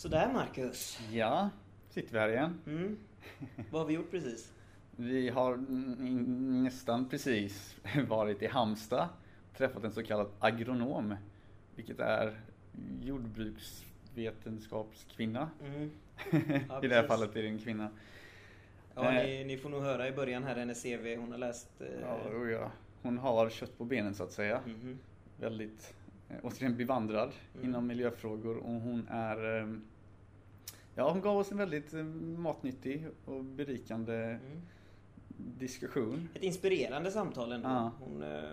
Sådär Marcus. Ja, sitter vi här igen. Mm. Vad har vi gjort precis? Vi har nästan precis varit i Halmstad, träffat en så kallad agronom, vilket är jordbruksvetenskapskvinna. Mm. Ja, I det här fallet är det en kvinna. Ja, Eh. ni, ni får nog höra i början här hennes CV. Hon har läst... Eh, Ja, och ja. Hon har kött på benen så att säga. mhm. Väldigt, återigen bevandrad Mm. inom miljöfrågor och hon är eh, Ja, hon gav oss en väldigt eh, matnyttig och berikande Mm. diskussion. Ett inspirerande samtal ändå. Ja. Hon, eh,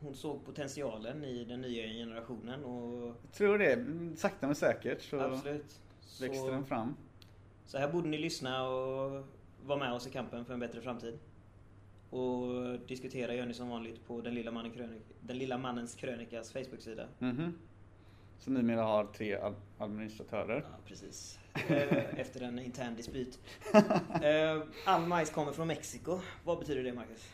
hon såg potentialen i den nya generationen och Jag tror det, Mm, sakta men säkert så absolut. växte den Så, fram. så här borde ni lyssna och vara med oss i kampen för en bättre framtid. Och diskutera gör ni som vanligt på Den lilla, mannen krönik, den lilla mannens krönikas Facebook-sida. Mhm. Så numera har tre ad- administratörer. Ja, precis. Eh, Efter en intern dispyt. Eh, All majs kommer från Mexiko. Vad betyder det, Marcus?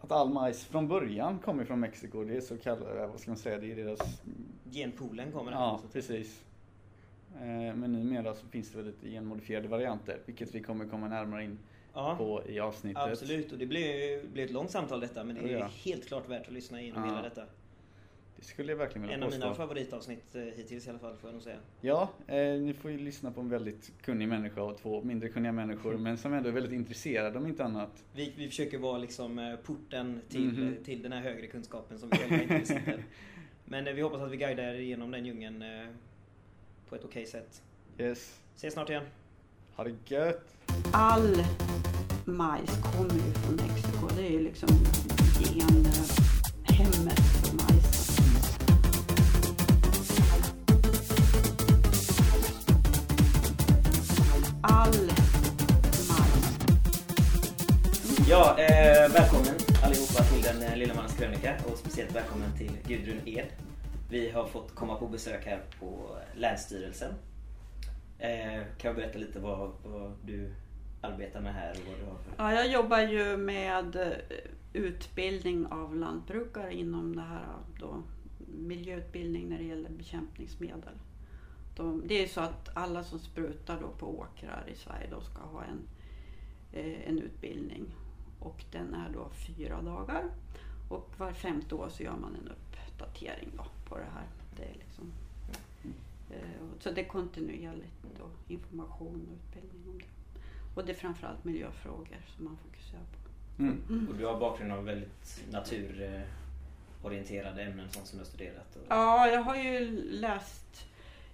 Att all majs från början kommer från Mexiko, det är så kallade, vad ska man säga, det är deras... Genpoolen kommer Ja, därifrån. precis. Eh, Men numera så finns det väl lite genmodifierade varianter, vilket vi kommer komma närmare in Ja, på i avsnittet. absolut. Och det blev, blev ett långt samtal detta, men det är Ja. helt klart värt att lyssna igenom Ja. hela detta. Det skulle jag verkligen vilja En av mina påstå. favoritavsnitt eh, hittills i alla fall, får jag nog säga. Ja, eh, ni får ju lyssna på en väldigt kunnig människa och två mindre kunniga människor, men som ändå är väldigt intresserade om inte annat. Vi, vi försöker vara liksom eh, porten till, eh, till den här högre kunskapen som vi själva inte besitter. Men eh, vi hoppas att vi guidar er igenom den djungeln eh, på ett okej sätt. Yes. Ses snart igen. Ha det gött! All majs kommer ju från Mexiko. Det är ju liksom genhemmet för majsen. All majs. Ja, eh, välkommen allihopa till den eh, lilla mannens krönika och speciellt välkommen till Gudrun Ed. Vi har fått komma på besök här på eh, Länsstyrelsen. Eh, kan jag berätta lite vad, vad du arbetar med här och vad du har för... Ja, jag jobbar ju med eh, utbildning av lantbrukare inom det här eh, då, miljöutbildning när det gäller bekämpningsmedel. De, det är ju så att alla som sprutar då på åkrar i Sverige då ska ha en, eh, en utbildning och den är då fyra dagar och var femte år så gör man en uppdatering då på det här. Det är liksom, eh, så det är kontinuerligt då, information och utbildning om det. Och det är framförallt miljöfrågor som man fokuserar på. Mm. Och du har bakgrund av väldigt naturorienterade ämnen sånt som du har studerat. Och... Ja, jag har ju läst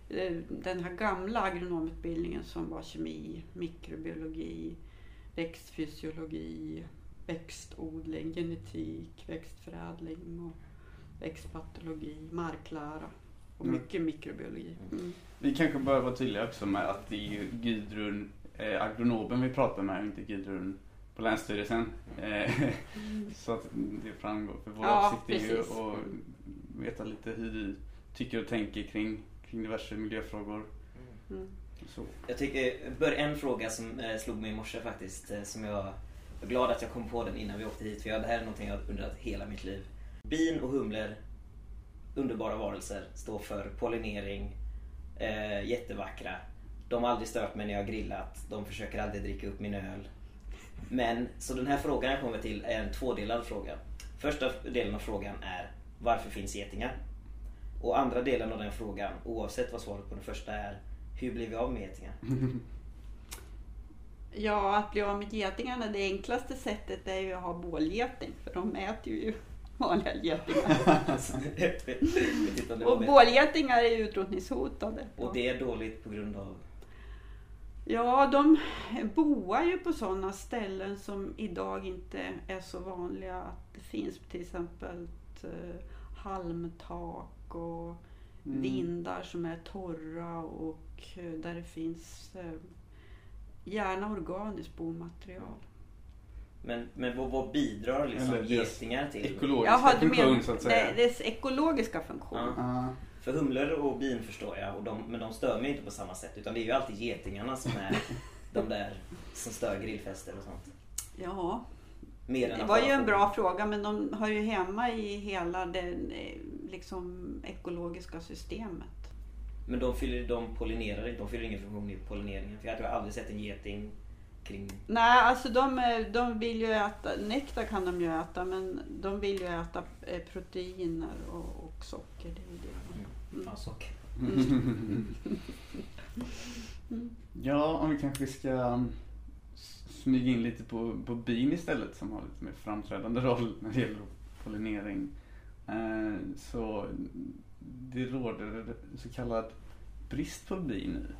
eh, den här gamla agronomutbildningen som var kemi, mikrobiologi, växtfysiologi, växtodling, genetik, växtförädling och växtpatologi, marklära och Mm. mycket mikrobiologi. Mm. Vi kanske bör vara tydliga också med att det är ju Gudrun, eh, agronomen vi pratar med, inte Gudrun på Länsstyrelsen. Eh, så att det framgår. För vår Ja, avsikt är ju att veta lite hur du tycker och tänker kring, kring diverse miljöfrågor. Mm. Så. Jag tycker, bör en fråga som eh, slog mig i morse faktiskt, eh, som jag är glad att jag kom på den innan vi åkte hit, för jag, det här är någonting jag har undrat hela mitt liv. Bin och humlor, underbara varelser, står för pollinering, eh, jättevackra. De har aldrig stört mig när jag har grillat, de försöker aldrig dricka upp min öl. Men, så den här frågan jag kommer till är en tvådelad fråga. Första delen av frågan är, varför finns getingar? Och andra delen av den frågan, oavsett vad svaret på den första är, hur blir vi av med getingar? Ja, att bli av med getingarna, det enklaste sättet är ju att ha bålgeting för de äter ju vanliga getingar. Och bålgetingar är utrotningshotade. Och det är dåligt på grund av... Ja, de boar ju på sådana ställen som idag inte är så vanliga. Att det finns till exempel eh, halmtak och Mm. vindar som är torra och eh, där det finns eh, gärna organiskt bomaterial. Men, men vad, vad bidrar liksom getingar till? Ekologiska Jaha, funktion menar så att säga. det, dess ekologiska funktion? Ja. För humlor och bin förstår jag, och de, men de stör mig inte på samma sätt. Utan det är ju alltid getingarna som är de där som stör grillfester och sånt. Ja, det var ju en bra fråga men de hör ju hemma i hela det liksom, ekologiska systemet. Men de, fyller, de pollinerar inte, de fyller ingen funktion i pollineringen. För jag jag aldrig sett en geting kring... Nej, alltså de, de vill ju äta, nektar kan de ju äta men de vill ju äta eh, proteiner och, och socker. Det är det. Mm. Ja, om vi kanske ska um, smyga in lite på, på bin istället som har lite mer framträdande roll när det gäller pollinering. Eh, så det råder så kallad brist på bin nu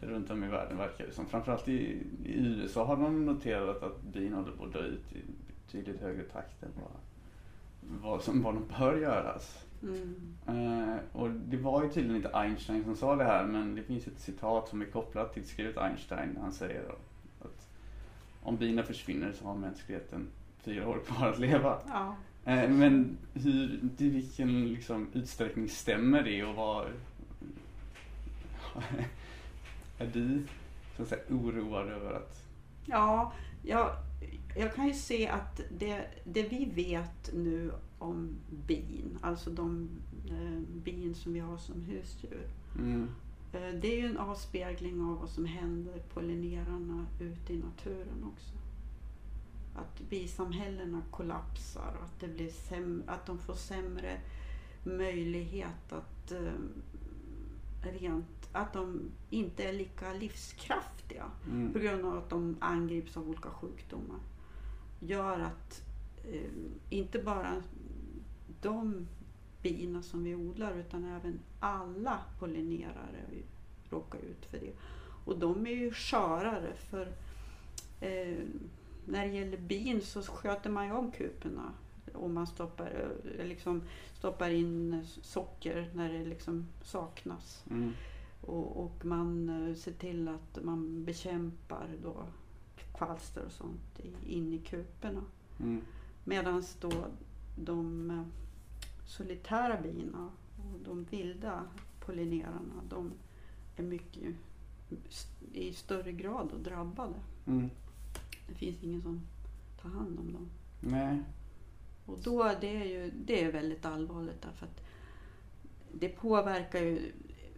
runt om i världen verkar det som. Framförallt i, i USA har de noterat att bin håller på att dö ut i betydligt högre takt än vad, vad, som, vad de bör göras. Mm. Eh, och det var ju tydligen inte Einstein som sa det här men det finns ett citat som är kopplat till skrivet Einstein. Han säger att om bina försvinner så har mänskligheten fyra år kvar att leva. Ja. Eh, men hur, i vilken liksom, utsträckning stämmer det och vad... är du så att säga, oroad över att... Ja, jag, jag kan ju se att det, det vi vet nu om bin, alltså de eh, bin som vi har som husdjur. Mm, Eh, det är ju en avspegling av vad som händer pollinerarna ute i naturen också. Att bisamhällena kollapsar och att, det blir säm- att de får sämre möjlighet att eh, rent, att de inte är lika livskraftiga på mm, grund av att de angrips av olika sjukdomar. Gör att eh, inte bara de bina som vi odlar utan även alla pollinerare råkar ut för det. Och de är ju skörare för eh, när det gäller bin så sköter man ju om kuporna om man stoppar, eh, liksom stoppar in socker när det liksom saknas. mm, Och, och man eh, ser till att man bekämpar då kvalster och sånt in i kuporna. mm, Medan då de eh, solitära bina och de vilda pollinerarna de är mycket i större grad och drabbade. mm. Det finns ingen som tar hand om dem. Nej. Och då det är ju det är väldigt allvarligt därför att det påverkar ju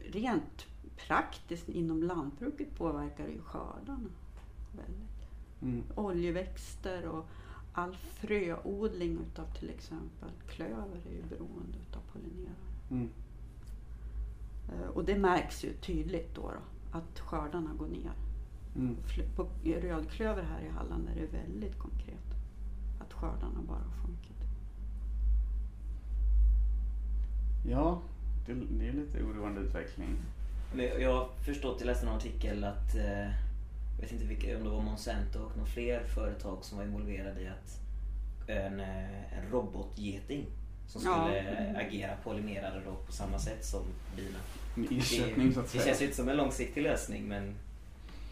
rent praktiskt inom lantbruket påverkar det ju skördarna. Väldigt. Mm, Oljeväxter och all fröodling utav till exempel klöver är ju beroende utav pollinerare. mm, Eh, Och det märks ju tydligt då, då att skördarna går ner. mm. På rödklöver här i Halland är det väldigt konkret. Att skördarna bara har sjunkit. Ja, det, det är lite oroande utveckling. Men jag har förstått, jag läste en artikel att, eh, jag vet inte vilka, om det var Monsanto och några fler företag som var involverade i att en, eh, en robotgeting som Ja. skulle eh, agera pollinerare då på samma sätt som bina. En ersättning så Det, att det säga. känns ju inte som en långsiktig lösning men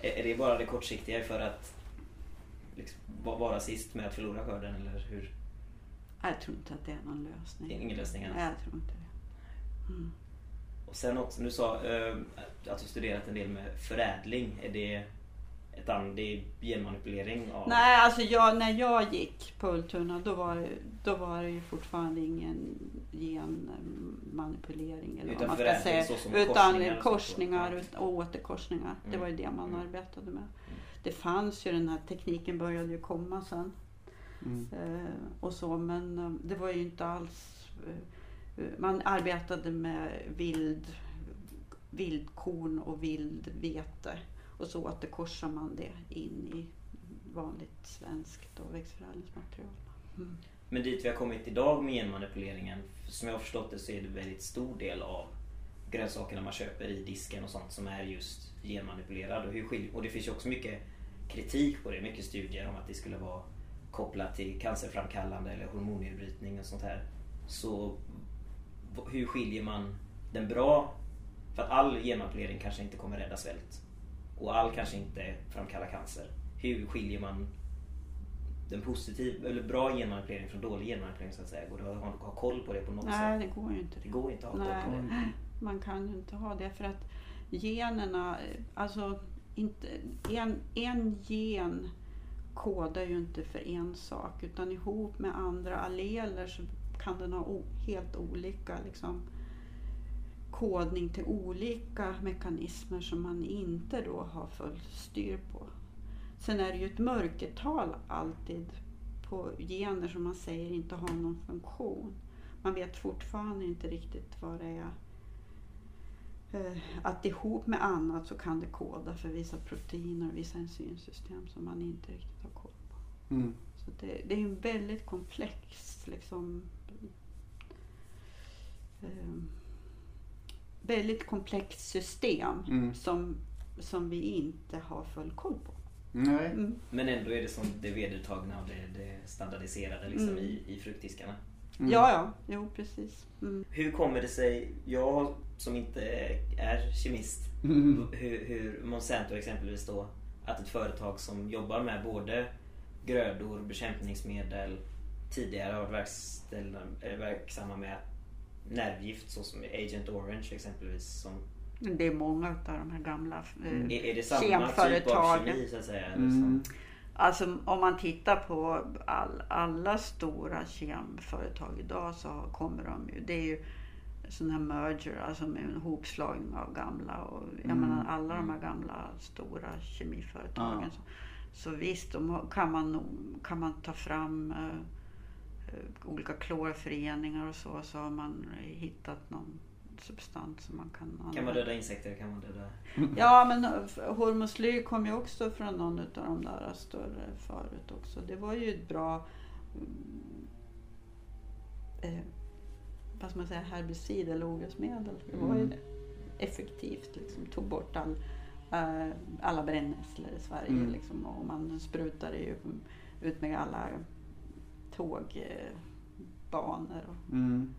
är, det bara det kortsiktiga för att liksom, va- vara sist med att förlora skörden eller hur? Jag tror inte att det är någon Det är lösning. ingen lösning alls. Nej, jag tror inte det. Mm. Och sen också, du sa eh, att du studerat en del med förädling. Är det ett annat, det är genmanipulering av... Nej, alltså jag, när jag gick på Ultuna då var, det- då var det ju fortfarande ingen genmanipulering eller Utan vad man ska säga. Utan korsningar korsningar, och och återkorsningar. Det Mm. var ju det man arbetade med. Det fanns ju den här tekniken började ju komma sen. Mm, Eh, och så, men eh, det var ju inte alls... Eh, eh, man arbetade med vild, vildkorn och vildvete och så återkorsar man det in i vanligt svenskt och växtförädlingsmaterial. Mm. Men dit vi har kommit idag med genmanipuleringen, som jag har förstått det så är det väldigt stor del av grönsakerna man köper i disken och sånt som är just genmanipulerad. Och, hur och det finns ju också mycket kritik på det, mycket studier om att det skulle vara kopplat till cancerframkallande eller hormonnedbrytning och sånt här. Så hur skiljer man den bra, för att all genmanipulering kanske inte kommer rädda svält och all kanske inte framkallar cancer. Hur skiljer man den positiv, eller bra genmanipulering från dålig genmanipulering så att säga? Går det att ha, koll på det på något Nej, sätt? det går ju inte. Det går inte att ha Nej, koll på det. Man kan ju inte ha det för att generna, eh, alltså inte, en, en gen kodar ju inte för en sak utan ihop med andra alleler så kan den ha o, helt olika liksom, kodning till olika mekanismer som man inte då har full styr på. Sen är det ju ett mörkertal alltid på gener som man säger inte har någon funktion. Man vet fortfarande inte riktigt vad det är. Eh, att ihop med annat så kan det koda för vissa proteiner och vissa enzymsystem som man inte riktigt har koll på. Mm. Så det, det är en väldigt komplex liksom, eh, väldigt komplext system Mm. som, som vi inte har full koll på. Nej. Mm. Men ändå är det som det vedertagna och det, det standardiserade liksom Mm. i, i fruktdiskarna. Mm. Ja, ja, jo precis. Mm. Hur kommer det sig, jag som inte är kemist, Mm. hur, hur Monsanto exempelvis då, att ett företag som jobbar med både grödor, bekämpningsmedel, tidigare har varit eller verksamma med nervgift såsom Agent Orange exempelvis. Som, Det är många av de här gamla eh, Mm. är, är det samma typ av Kemföretagen. kemi så att säga? Mm. som- Alltså om man tittar på all, alla stora kemföretag idag så kommer de ju, det är ju sån här merger, alltså med en hopslagning av gamla och jag Mm. menar alla de här gamla stora kemiföretagen. Ja. Så, så visst, de kan, man, kan man ta fram eh, olika klorföreningar och så, så har man hittat någon substans som man kan använda. Kan man döda insekter? Kan man döda... Ja, men eh, hormoslyr kom ju också från någon av de där större förut också. Det var ju ett bra mm, eh, vad ska man säga, herbicid eller ogräsmedel. Det var ju Mm. effektivt, liksom, tog bort all, eh, alla brännässlor i Sverige. Mm. Liksom, och man sprutade ju ut med alla tågbanor och Mm.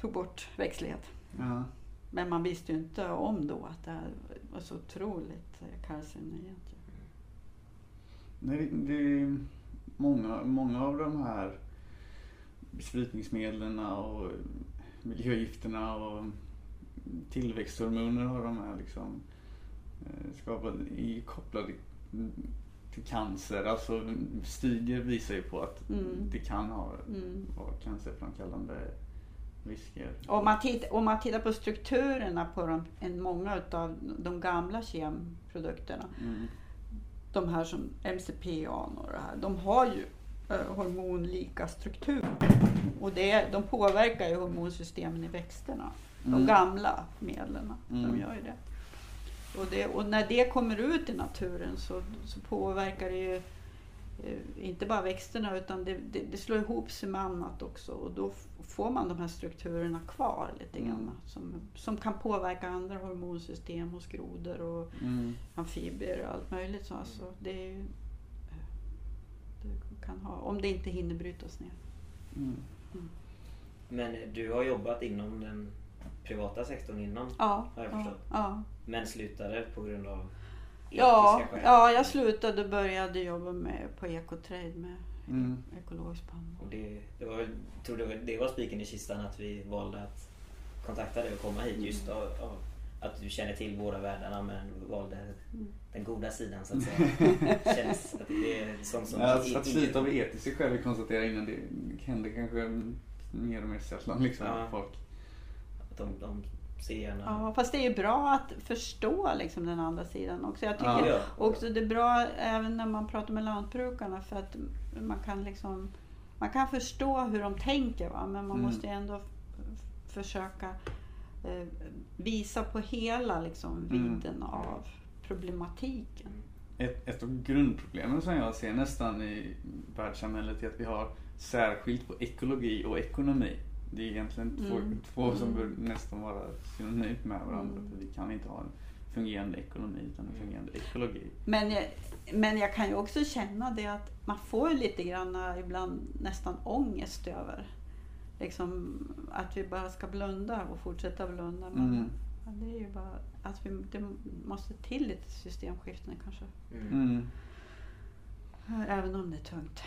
tog bort växtlighet. Ja. Men man visste ju inte om då att det var så otroligt carcinogent. Nej, det- många, många av de här besprutningsmedlen och miljögifterna och tillväxthormoner har de här liksom eh, skapat, är kopplade till cancer. Alltså studier visar ju på att Mm. det kan ha Mm. vara cancerframkallande risker. Om man, titt, om man tittar på strukturerna på de, en, många av de gamla kemprodukterna, Mm. de här som MCPA och det här, de har ju eh, hormonlika struktur. Och det, de påverkar ju hormonsystemen i växterna. De Mm. gamla medlen, de Mm. gör ju det. Och, det. och när det kommer ut i naturen så, så påverkar det ju eh, inte bara växterna utan det, det, det slår ihop sig med annat också och då får man de här strukturerna kvar lite grann Mm. som, som kan påverka andra hormonsystem hos grodor och Mm. amfibier och allt möjligt. Så alltså, det är ju, det kan ha, om det inte hinner brytas ner. Mm. Men du har jobbat inom den privata sektorn innan, Ja, har jag ja, förstått. ja. Men slutade på grund av Ja, skäl. ja, jag slutade och började jobba med, på Ecotrade med Mm. ekologisk spannmål. Och det, det var, jag tror det var, det var spiken i kistan att vi valde att kontakta dig och komma hit just av, av att du känner till båda världarna men valde Mm. den goda sidan så att säga. Känns att det är sånt som... Ja, att, slita av etiska skäl, vi konstaterar innan, det händer kanske mer och mer sällan liksom. Ja. Folk. Att de, de gärna... Ja, fast det är ju bra att förstå liksom den andra sidan också. Jag tycker Ja. Ja. också det är bra även när man pratar med lantbrukarna för att man kan liksom man kan förstå hur de tänker va? men man Mm. måste ju ändå försöka eh, visa på hela liksom, Mm. vidden av problematiken. Ett, ett av grundproblemen som jag ser nästan i världssamhället är att vi har särskilt på ekologi och ekonomi. Det är egentligen två, Mm. två som Mm. bör nästan vara synonymt med varandra. Mm. För vi kan inte ha en fungerande ekonomi utan en fungerande ekologi. Men, jag- men jag kan ju också känna det att man får lite grann ibland nästan ångest över liksom, att vi bara ska blunda och fortsätta blunda. Men Mm. ja, det är ju bara att vi, det måste till lite systemskiften kanske. Mm. Mm. Även om det är tungt.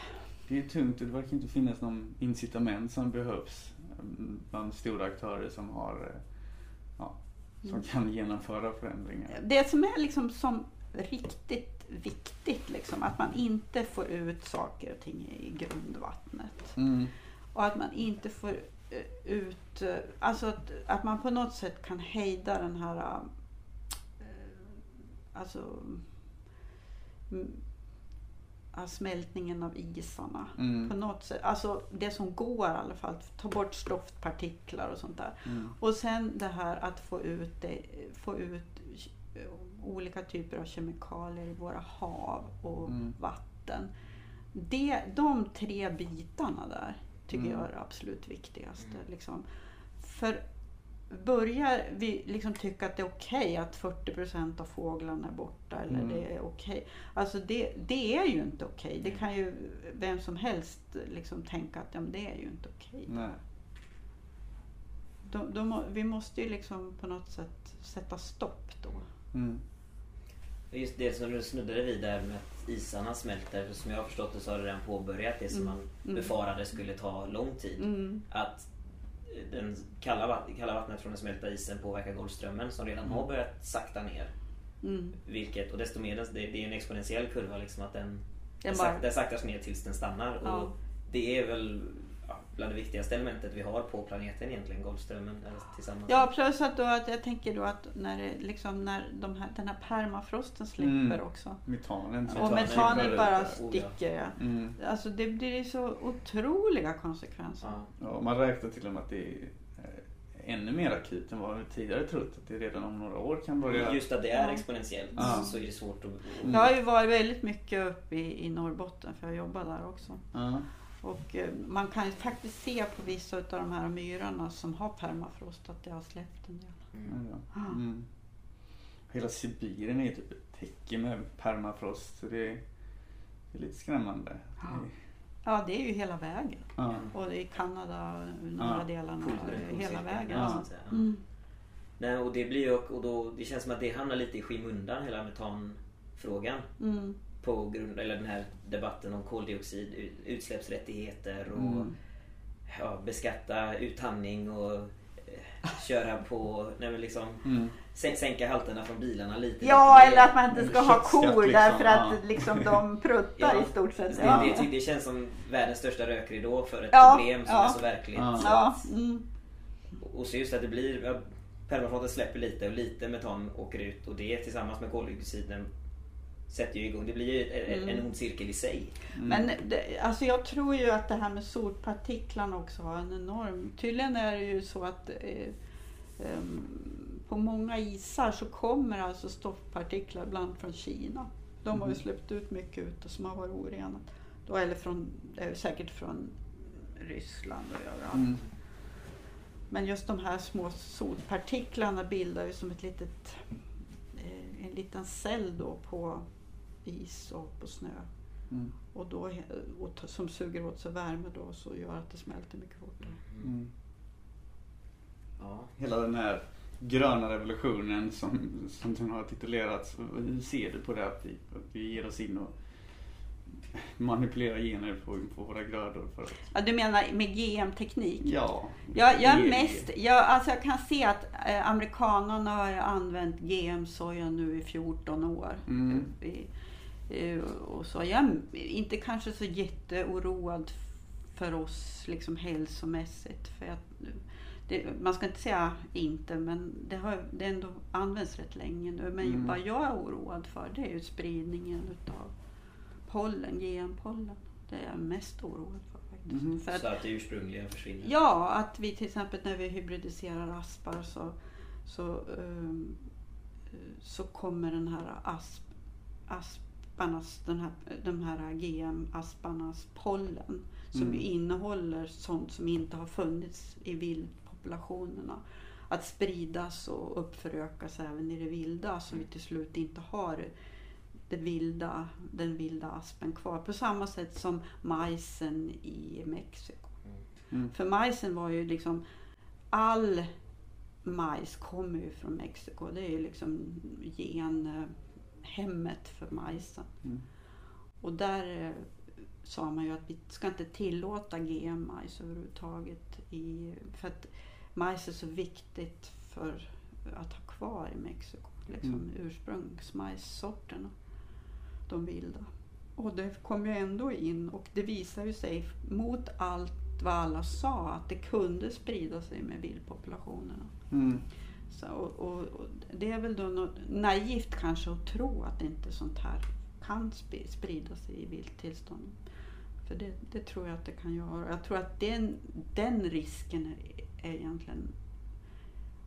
Det är tungt och det verkar inte finnas någon incitament som behövs mm, bland stora aktörer som har eh, ja, som Mm. kan genomföra förändringar. Det som är liksom som riktigt viktigt, liksom, att man inte får ut saker och ting i grundvattnet. Mm. Och att man inte får eh, ut, eh, alltså att, att man på något sätt kan hejda den här, alltså mm, smältningen av isarna. Mm. På något sätt, alltså det som går i alla fall, ta bort stoftpartiklar och sånt där. Mm. Och sen det här att få ut, det, få ut olika typer av kemikalier i våra hav och Mm. vatten. Det, de tre bitarna där tycker Mm. jag är det absolut viktigaste. Liksom. För börjar vi liksom tycka att det är okej att 40% av fåglarna är borta eller Mm. det är okej. Alltså det, det är ju inte okej. Det kan ju vem som helst liksom tänka att ja, men det är ju inte okej. Då, må- vi måste ju liksom på något sätt sätta stopp då. Mm. Just det som du snuddade vid där med att isarna smälter. för Som jag har förstått det så har det redan påbörjat det som Mm. man Mm. befarade skulle ta lång tid. Mm. Att den kalla, kalla vattnet från den smälta isen påverkar Golfströmmen som redan har börjat sakta ner. Mm. Vilket, och desto mer, det, det är en exponentiell kurva liksom att den, Den bara- den saktas ner tills den stannar. Ja. Och det är väl ja, bland det viktigaste elementet vi har på planeten egentligen, Golfströmmen. Tillsammans Ja, plus att, då, att jag tänker då att när, liksom, när de här, den här permafrosten släpper Mm. också. Metanen. Och Metanen bara sticker. Ja. Mm. Alltså det blir så otroliga konsekvenser. Ja. Ja, man räknar till och med att det är ännu mer akut än vad vi tidigare trott. Att det redan om några år kan börja... Just att det är exponentiellt Ja. så är det svårt att... Mm. Jag har ju varit väldigt mycket uppe i, i Norrbotten för jag jobbar där också. Ja. Och eh, man kan ju faktiskt se på vissa av de här myrarna som har permafrost att det har släppt en del. Mm. Mm. Hela Sibirien är typ ett täcke med permafrost. Så det är, det är lite skrämmande. Ja. Ja, det är ju hela vägen. Ja. Och i Kanada, norra Ja, delarna, Full- hela full vägen. Ja. Mm. Nej, och det blir ju, och då, det känns som att det hamnar lite i skymundan hela metanfrågan. Mm. På grund, eller den här debatten om koldioxid, utsläppsrättigheter och Mm. ja, beskatta utandning och eh, köra på, nej men liksom Mm. sän- sänka halterna från bilarna lite. Ja, lite eller att man inte ska ha kor liksom. därför att Ja. liksom, de pruttar Ja. i stort sett. Det, Ja, det, det känns som världens största rökridå för ett Ja, problem som ja. är så verkligt. Ja. Så ja. att- Mm. Och så just att det blir, ja, permafronten släpper lite och lite metan åker ut och det tillsammans med koldioxiden sätter ju igång. Det blir ju en, Mm. en ond cirkel i sig. Men det, alltså jag tror ju att det här med sotpartiklarna också har en enorm... Tydligen är det ju så att eh, em, på många isar så kommer alltså stoftpartiklar ibland från Kina. De har ju Mhm. släppt ut mycket ute som har varit orenat. Då, eller från, eh, säkert från Ryssland och överallt. Mm. Men just de här små sotpartiklarna bildar ju som ett litet, eh, en liten cell då på is och på snö. Mm. Och då, och som suger åt sig värme då så gör att det smälter mycket fortare. Mm. Ja. Hela den här gröna revolutionen som, som den har titulerats. Hur ser du på det att vi, att vi ger oss in och manipulerar gener på, på våra grödor? För att, Ja, du menar med GM-teknik? ja. Jag, jag, är mest, jag, alltså jag kan se att eh, amerikanerna har använt GM-soja nu i 14 år. Mm. I, eh, och så. Jag är inte kanske så jätteoroad för oss liksom hälsomässigt. För jag, det, man ska inte säga inte, men det har det ändå använts rätt länge nu. Men Mm. vad jag är oroad för det är ju spridningen utav pollen, GM-pollen. Det är jag mest oroad för faktiskt. Mhm. För att, Så att det ursprungliga försvinner. Ja, att vi till exempel när vi hybridiserar aspar så, så, ehm, så kommer den här asp, asparnas, den här, de här GM-asparnas pollen som Mm. ju innehåller sånt som inte har funnits i vildpopulationerna att spridas och uppförökas även i det vilda så vi till slut inte har det vilda, den vilda aspen kvar. På samma sätt som majsen i Mexiko. Mm. För majsen var ju liksom, all majs kommer ju från Mexiko. Det är ju liksom genhemmet för majsen. Mm. Och där eh, sa man ju att vi ska inte tillåta GM-majs överhuvudtaget. I, för att majs är så viktigt för att ha kvar i Mexiko. Liksom Mm. ursprungsmajssorterna. De vilda. Och det kom ju ändå in och det visar ju sig mot allt vad alla sa, att det kunde sprida sig med vildpopulationerna. Mm. Så, och, och, och det är väl då något naivt kanske att tro att inte sånt här kan sp- sprida sig i vilt tillstånd. För det, det tror jag att det kan göra. Jag tror att den, den risken är, är egentligen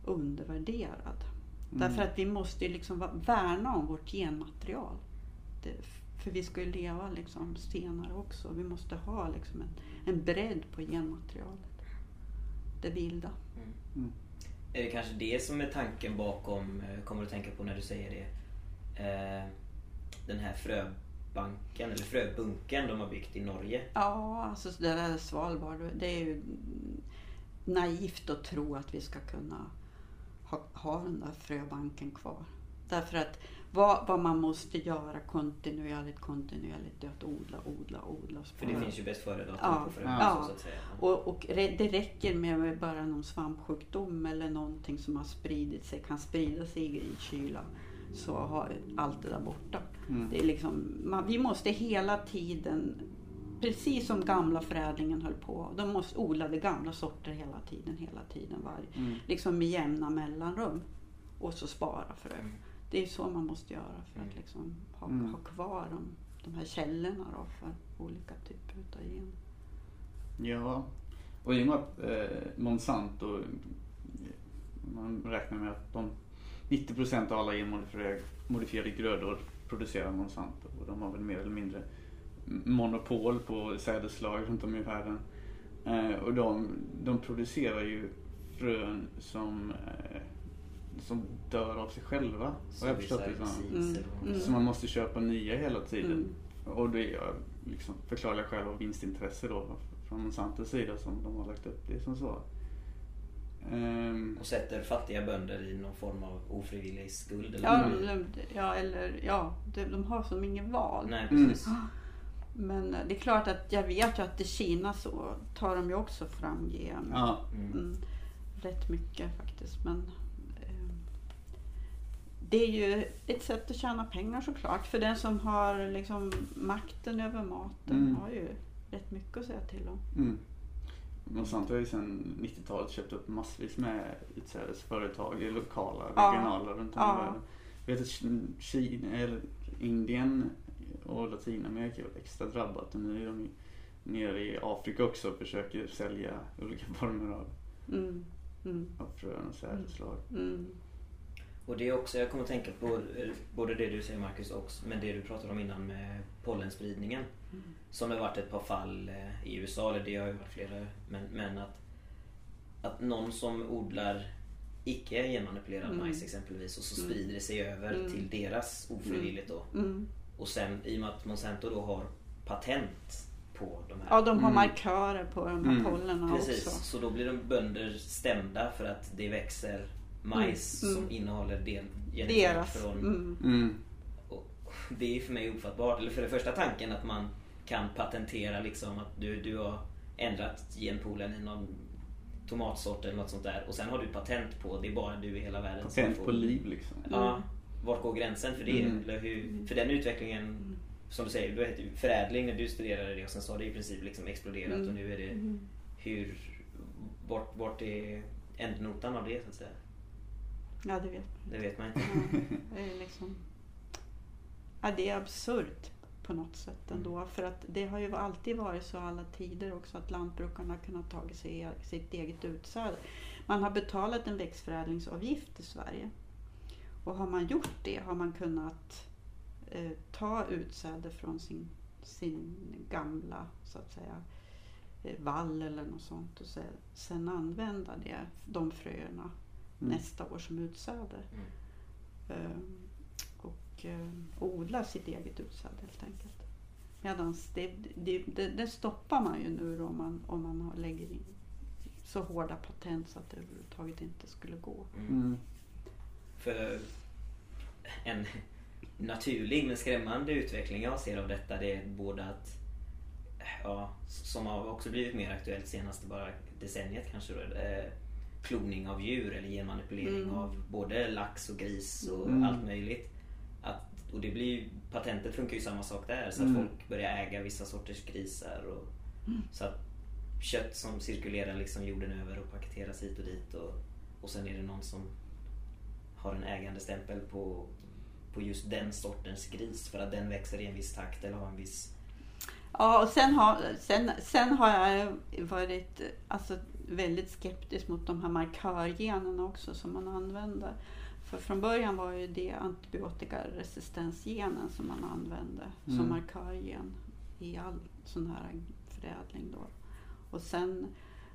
undervärderad. Därför att vi måste ju liksom värna om vårt genmaterial. Det, för vi ska ju leva liksom senare också. Vi måste ha liksom en, en bredd på genmaterialet. Det vilda. Är det kanske det som är tanken bakom, eh, kommer du att tänka på när du säger det, eh, den här fröbanken eller fröbunken de har byggt i Norge? Ja, alltså det där Svalbard, det är ju naivt att tro att vi ska kunna ha, ha den där fröbanken kvar. Därför att vad, vad man måste göra kontinuerligt, kontinuerligt är att odla, odla, odla. och För det spara. finns ju bäst före-datum Ja. på frö Ja. så att säga. Och, och det räcker med bara någon svampsjukdom eller någonting som har spridit sig, kan sprida sig i kyla. Så har allt det där borta. Mm. Det är liksom, man, vi måste hela tiden, precis som gamla förädlingen höll på, de måste odlade gamla sorter hela tiden, hela tiden, varje, Mm. liksom med jämna mellanrum. Och så spara frö. Mm. Det är så man måste göra för att Mm. liksom ha, Mm. ha kvar de, de här källorna då för olika typer av gener. Ja, och i och med att eh, Monsanto, man räknar med att de 90% av alla genmodifierade modifierade grödor producerar Monsanto och de har väl mer eller mindre monopol på sädesslag runt om i världen. Eh, och de, de producerar ju frön som, eh, som dör av sig själva. Har jag förstått det. Mm, mm. Så man måste köpa nya hela tiden. Mm. Och det är liksom förklarliga skäl av vinstintresse då från Monsantos sida som de har lagt upp det som så. Ehm, Och sätter fattiga bönder i någon form av ofrivillig skuld eller Ja, Mm. de, ja, eller ja, de, de har som ingen val. Nej Mm. precis. Men eh, det är klart att jag vet ju att i Kina så tar de ju också fram GM. ja, Mm. Mm, rätt mycket faktiskt. Men det är ju ett sätt att tjäna pengar såklart. För den som har liksom makten över maten Mm. har ju rätt mycket att säga till om. mm. Monsanto har ju sedan 90-talet köpt upp massvis med utsädesföretag, lokala, Ja. regionala runt om i Ja. världen. Jag vet att Kina, eller Indien och Latinamerika är extra drabbat och nu är de nere i Afrika också och försöker sälja olika former av, Mm, mm, av frön och sädesslag. mm, Och det är också, jag kommer att tänka på eh, både det du säger Marcus och men det du pratade om innan med pollenspridningen. Mm. Som det har varit ett par fall eh, i USA, eller det har ju varit flera. Men, men att, att någon som odlar icke genmanipulerad Mm. majs exempelvis och så Mm. sprider det sig över Mm. till deras ofrivilligt då. mm. Och sen i och med att Monsanto då har patent på de här. Ja, de har Mm. markörer på de här Mm. pollerna Precis, också. så då blir de bönder stämda för att det växer majs Mm. som Mm. innehåller del, Deras. från Mm. Mm. och det är för mig ofattbart. Eller för det första tanken att man kan patentera liksom att du, du har ändrat genpoolen i någon tomatsort eller något sånt där och sen har du patent på det är bara du i hela världen som Patent får- på liv liksom. Ja, vart går gränsen för det? Mm. Eller hur, för den utvecklingen, som du säger, du heter ju förädling när du studerade det och sen så har det i princip liksom exploderat Mm. och nu är det Mm. hur, vart, vart är ändnotan av det så att säga? Ja, det vet man. Det vet man inte. Ja, det är liksom... Ja, det är absurt på något sätt ändå. För att det har ju alltid varit så alla tider också att lantbrukarna har kunnat ta sig sitt eget utsäde. Man har betalat en växtförädlingsavgift i Sverige. Och har man gjort det har man kunnat eh, ta utsäde från sin, sin gamla så att säga eh, vall eller något sånt och sen använda det, de fröerna Mm. nästa år som utsäde. Mm. Ehm, och eh, odla sitt eget utsäde helt enkelt. Medan det, det, det, det stoppar man ju nu då om man, om man lägger in så hårda patent så att det överhuvudtaget inte skulle gå. Mm. Mm. För en naturlig men skrämmande utveckling jag ser av detta det är både att ja, som har också blivit mer aktuellt senaste bara decenniet kanske då, eh, kloning av djur eller genmanipulering Mm. av både lax och gris och Mm. allt möjligt. Att, och det blir ju, patentet funkar ju samma sak där så att Mm. folk börjar äga vissa sorters grisar och, så att kött som cirkulerar liksom jorden över och paketeras hit och dit. Och, och sen är det någon som har en ägandestämpel på, på just den sortens gris för att den växer i en viss takt eller har en viss... Ja, och sen har, sen, sen har jag varit alltså, väldigt skeptisk mot de här markörgenerna också som man använder. För från början var ju det antibiotikaresistensgenen som man använde mm. som markörgen i all sån här förädling. Då. Och sen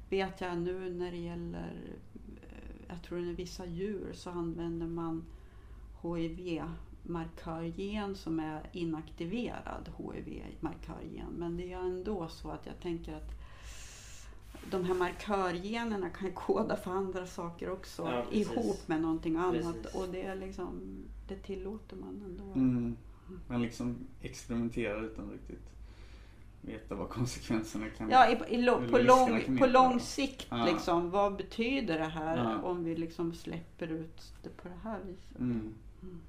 vet jag nu när det gäller, eh, jag tror det är vissa djur, så använder man HIV-markörgen som är inaktiverad HIV-markörgen. Men det är ändå så att jag tänker att de här markörgenerna kan koda för andra saker också ja, ihop med någonting annat. Precis. Och det, är liksom, det tillåter man ändå. Mm. Man liksom experimenterar utan riktigt veta vad konsekvenserna kan Ja, i, i, på, lång, på lång sikt ja. liksom. Vad betyder det här ja. om vi liksom släpper ut det på det här viset? Mm. Mm.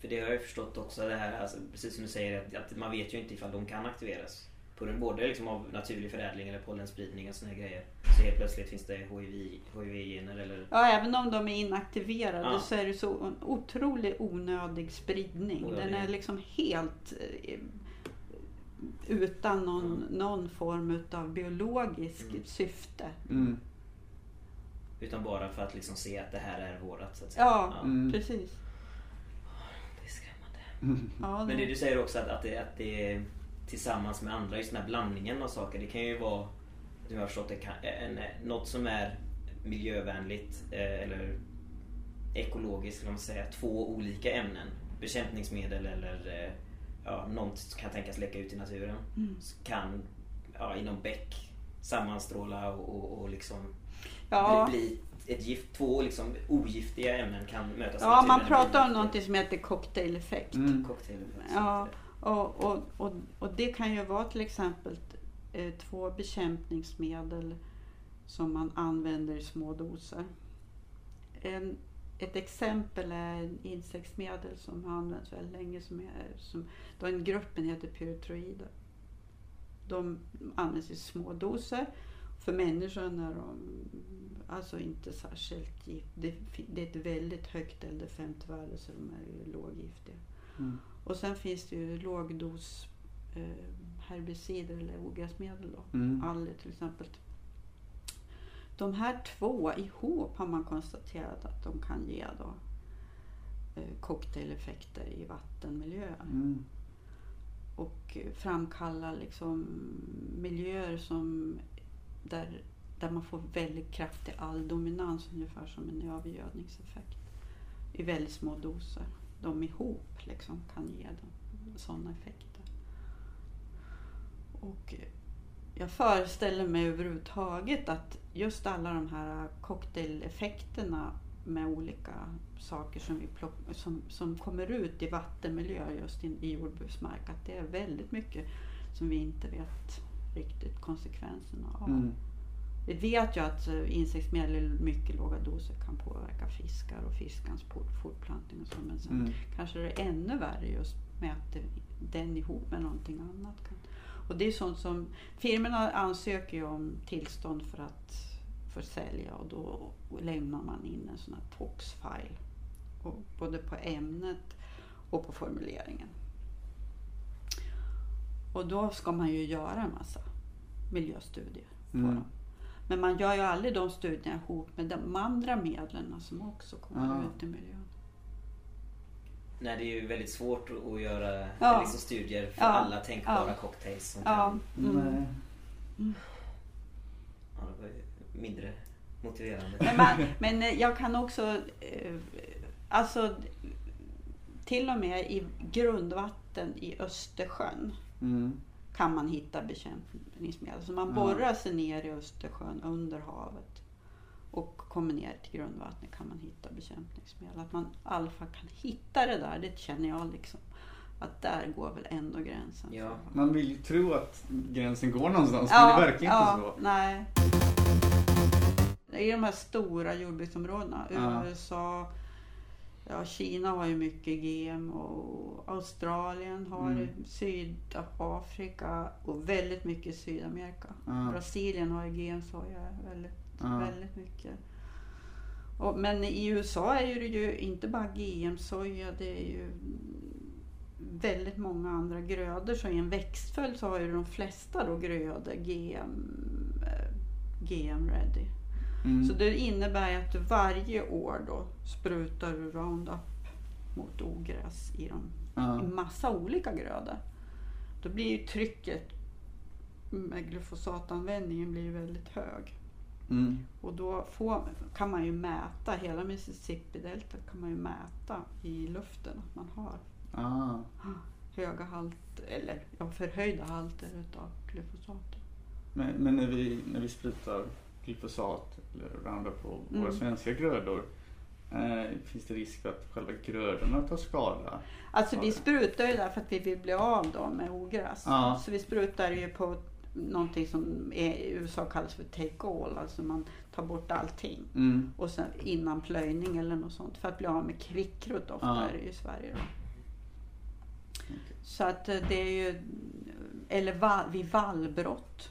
För det har jag förstått också det här, alltså, precis som du säger, att, att, man vet ju inte ifall de kan aktiveras. På den, både liksom av naturlig förädling eller pollenspridning och såna här grejer. Så helt plötsligt finns det HIV, HIV-gener eller... Ja, även om de är inaktiverade ja. så är det så en otroligt onödig spridning. Onödig. Den är liksom helt eh, utan någon, mm. någon form av biologiskt mm. syfte. Mm. Utan bara för att liksom se att det här är vårat så att säga. Ja, ja. Mm. precis. Det är skrämmande. Ja, det... Men det du säger också att, att, det, att det är tillsammans med andra, just den här blandningen av saker. Det kan ju vara, som jag har förstått det, kan, en, något som är miljövänligt eh, eller ekologiskt, kan man säga, två olika ämnen. Bekämpningsmedel eller eh, ja, något kan tänkas läcka ut i naturen. Mm. Kan ja, inom bäck sammanstråla och, och, och liksom ja. bli, bli ett gift, två liksom ogiftiga ämnen kan mötas Ja, man pratar om något som heter cocktaileffekt. Mm. Cocktaileffekt ja, och, och, och, och det kan ju vara till exempel eh, två bekämpningsmedel som man använder i små doser. En, ett exempel är insektsmedel som har använts väldigt länge. Som är, som, den gruppen heter pyretroider. De används i små doser. För människor är de alltså inte särskilt giftiga. Det, är ett väldigt högt LD50-värde så de är låggiftiga. Mm. Och sen finns det ju lågdos eh, herbicider eller ogräsmedel. Då. Mm. Aller till exempel de här två ihop har man konstaterat att de kan ge då, eh, cocktaileffekter i vattenmiljöer. Mm. Och framkalla liksom miljöer som där, där man får väldigt kraftig alldominans, ungefär som en övergödningseffekt, i väldigt små doser. De ihop liksom kan ge sådana effekter. Och eh, jag föreställer mig överhuvudtaget att just alla de här cocktaileffekterna med olika saker som, vi plock, som, som kommer ut i vattenmiljö just i, i jordbruksmark, att det är väldigt mycket som vi inte vet riktigt konsekvenserna av. Mm. Vi vet ju att eh, insektsmedel i mycket låga doser kan påverka fiskar och fiskans fortplantning och så, men sen mm. kanske det är ännu värre just med att den ihop med någonting annat kan och det är sånt som firmorna ansöker ju om tillstånd för att försälja och då lämnar man in en sån här tox-file. Både på ämnet och på formuleringen. Och då ska man ju göra en massa miljöstudier på mm. dem. Men man gör ju aldrig de studierna ihop med de andra medlen som också kommer ja. ut i miljön. Nej, det är ju väldigt svårt att göra ja. liksom, studier för ja. alla tänkbara ja. cocktails. Som ja. Kan... Mm. Mm. Ja, det var ju mindre motiverande. Men, man, men eh, jag kan också, eh, alltså till och med i grundvatten i Östersjön mm. Kan man hitta bekämpningsmedel. Så man borrar sig ner i Östersjön under havet och kommer ner till grundvattnet kan man hitta bekämpningsmedel. Att man i alla fall kan hitta det där, det känner jag liksom. Att där går väl ändå gränsen. Ja. Man vill ju tro att gränsen går någonstans, ja, men det verkar ja, inte så. Nej. I de här stora jordbruksområdena, ja. USA, Ja, Kina har ju mycket GM och Australien har Mm. Sydafrika och väldigt mycket Sydamerika. Ja. Brasilien har ju GM-soja väldigt, Ja. väldigt mycket. Och, men i USA är det ju inte bara GM-soja, det är ju väldigt många andra grödor. Så i en växtföljd så har ju de flesta då grödor GM, eh, GM ready. Mm. Så det innebär att du varje år då sprutar du Roundup mot ogräs i, dem, ja. massa olika grödor. Då blir ju trycket med glyfosatanvändningen blir väldigt hög. Mm. Och då får, kan man ju mäta, hela Mississippi-deltat kan man ju mäta i luften att man har Ah. höga halter, eller ja, förhöjda halter utav glyfosat. Men, men när, vi, när vi sprutar glyfosat eller Roundup på våra Mm. svenska grödor, eh, finns det risk för att själva grödorna tar skada? Alltså vi sprutar ju därför att vi vill bli av då med ogräs. Ja. Så vi sprutar ju på någonting som i USA kallas för take all, alltså man tar bort allting. Mm. Och sen innan plöjning eller något sånt för att bli av med kvickrot ofta Ja. i Sverige då. Så att eh, det är ju, eller va, vid vallbrott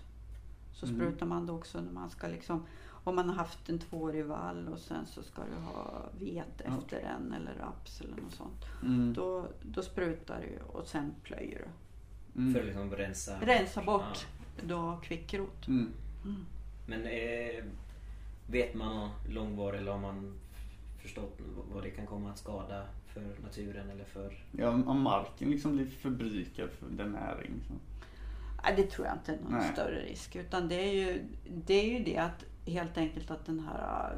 så Mm. sprutar man det också när man ska liksom, om man har haft en tvåårig vall och sen så ska du ha vete Ja. efter den eller raps eller något sånt. Mm. Då, då sprutar du och sen plöjer du. Mm. För att liksom rensa. Rensa bort då kvickrot. Mm. Men eh, vet man långvarig eller har man förstått vad det kan komma att skada för naturen eller för... Ja, om marken liksom blir förbrukad för den näring. Så. Det tror jag inte är någon Nej. större risk. Utan det är, ju, det är ju det att helt enkelt att den här...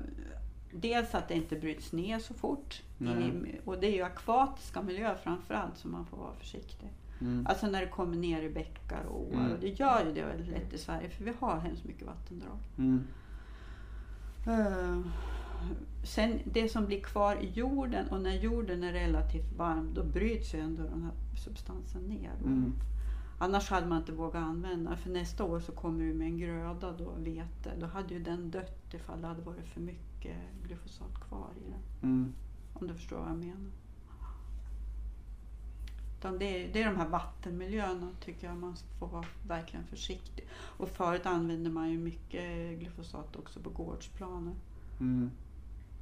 Dels att det inte bryts ner så fort. I, och det är ju akvatiska miljöer framförallt som man får vara försiktig. Mm. Alltså när det kommer ner i bäckar och åar. Mm. Och det gör ju det väldigt lätt i Sverige för vi har hemskt mycket vattendrag. Mm. Eh, Sen det som blir kvar i jorden och när jorden är relativt varm då bryts ju ändå den här substansen ner. Annars hade man inte vågat använda för nästa år så kommer du med en gröda då, vete. Då hade ju den dött ifall det hade varit för mycket glyfosat kvar i den. Mm. Om du förstår vad jag menar. Utan det, är, det är de här vattenmiljöerna tycker jag man får vara verkligen försiktig. Och förut använde man ju mycket glyfosat också på gårdsplaner. Mm.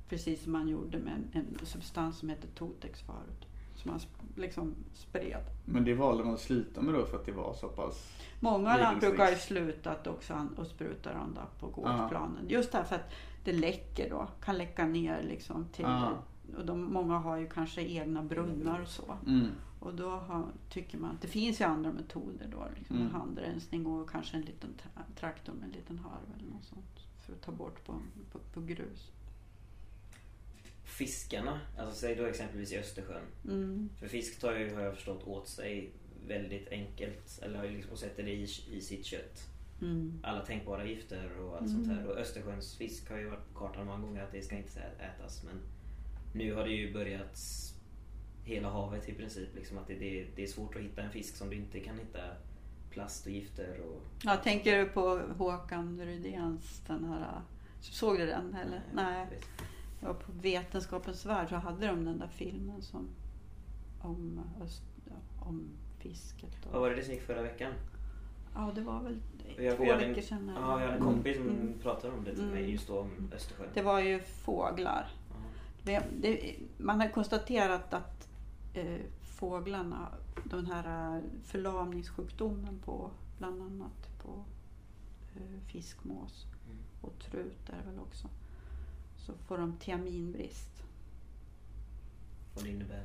Precis som man gjorde med en, en substans som heter Totex förut. Som sp- liksom spred. Men det valde man att sluta med då för att det var så pass... Många Spridningsrisk. lantbruk har ju slutat också och spruta Roundup på gårdsplanen. Just därför att det läcker då. Kan läcka ner liksom till... Och de, många har ju kanske egna brunnar och så. Mm. Och då har, tycker man att det finns ju andra metoder då. Liksom Mm. Handrensning och kanske en liten tra- traktor med en liten harv eller något sånt. För att ta bort på, på, på grus. Fiskarna, alltså säg då exempelvis i Östersjön. Mm. För fisk tar ju, har jag förstått, åt sig väldigt enkelt. Eller liksom, och sätter det i, i sitt kött. Mm. Alla tänkbara gifter och allt sånt här. Och Östersjöns fisk har ju varit på kartan många gånger att det ska inte ätas. Men nu har det ju börjat hela havet i princip. Liksom att det, det, det är svårt att hitta en fisk som du inte kan hitta plast och gifter och... Ja, tänker du på Håkan Rydéns den här... Såg du den eller? Nej. vet. Ja, på Vetenskapens värld så hade de den där filmen som om, öst, om fisket. Vad Och, var det som gick förra veckan? ja, det var väl Jag- två jag en- veckor sedan. eller? Ja, jag hade en kompis som Mm. pratade om det till mig Mm. just då om Östersjön. Det var ju fåglar. Det, det, man har konstaterat att eh, fåglarna, den här eh, förlamningssjukdomen på bland annat på eh, fiskmås Mm. och trut är det väl också, så får de tiaminbrist. Vad det innebär.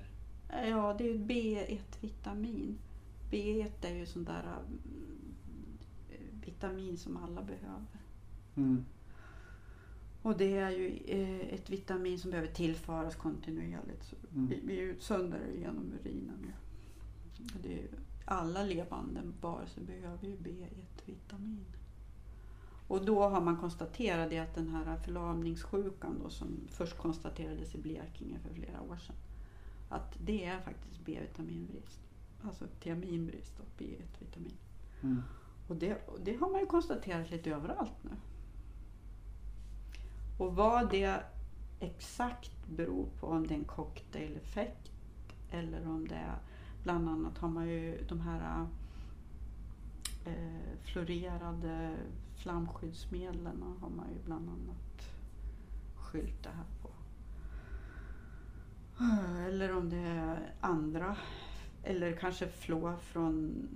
Ja, det är ju B1-vitamin. B1 är ju sån där mm, vitamin som alla behöver. Mm. Och det är ju eh, ett vitamin som behöver tillföras kontinuerligt. Så Mm. vi, vi utsöndrar det genom urinen. Och Det är, ju- alla levande varelser behöver ju B1-vitamin. Och då har man konstaterat det att den här förlamningssjukan då, som först konstaterades i Blekinge för flera år sedan. Att det är faktiskt B-vitaminbrist. Alltså tiaminbrist och B1-vitamin. Mm. Och det, det har man ju konstaterat lite överallt nu. Och vad det exakt beror på om det är en cocktaileffekt eller om det är bland annat har man ju de här eh, fluorerade flamskyddsmedlen har man ju bland annat skylt det här på. Eller om det är andra, eller kanske flår från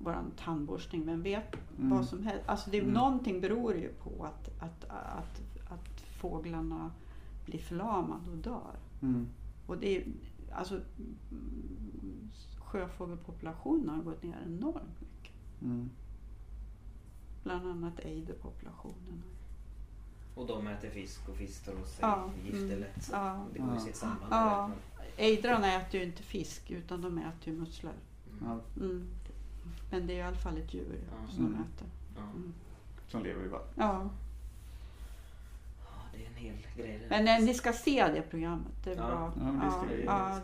våran tandborstning, vem vet Mm. vad som helst. Alltså det, Mm. Någonting beror ju på att, att, att, att fåglarna blir förlamade och dör. Mm. Och det är, alltså, sjöfågelpopulationen har gått ner enormt mycket. Mm. Bland annat ejderpopulationen. Och de äter fisk och fisk tar åt sig Ja, gift mm, eller ja. Det går ju Ja. sitt samband Ja. där. Ejdrarna äter ju inte fisk utan de äter ju musslor. Ja, Mm. Men det är i alla fall ett djur Ja. som de Mm. äter. Ja. Mm. som lever i vatten. Ja. det är en hel grej. Men eh, ni ska se det programmet. Det är Ja. bra. Det ja,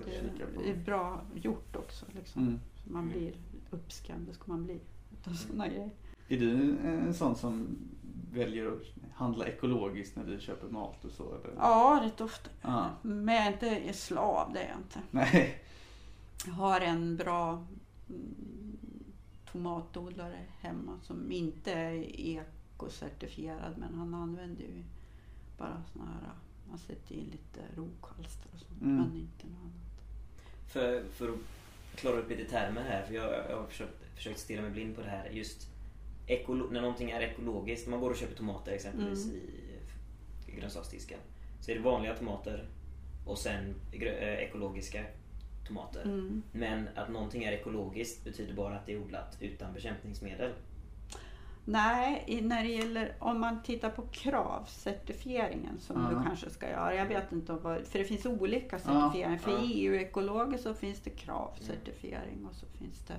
det, är bra gjort också. Liksom. Mm. Så man blir uppskrämd, det ska man bli. Utav såna grejer. Är du en sån som väljer att handla ekologiskt när du köper mat och så? Eller? Ja, rätt ofta. Ja. Men jag är inte slav, det är jag inte. Nej. Jag har en bra mm, tomatodlare hemma som inte är ekocertifierad men han använder ju bara såna här, man sätter in lite rokhalster och sånt Mm. men inte något annat. För, för att klara upp lite termer här, för jag, jag har försökt, försökt stirra mig blind på det här. Just ekolo, när någonting är ekologiskt, när man går och köper tomater exempelvis Mm. i, i grönsaksdisken. Så är det vanliga tomater och sen eh, ekologiska tomater. Mm. Men att någonting är ekologiskt betyder bara att det är odlat utan bekämpningsmedel. Nej, när det gäller om man tittar på kravcertifieringen som Ja. du kanske ska göra. Jag vet inte om vad, för det finns olika certifieringar. För Ja. EU-ekologiskt så finns det kravcertifiering och så finns det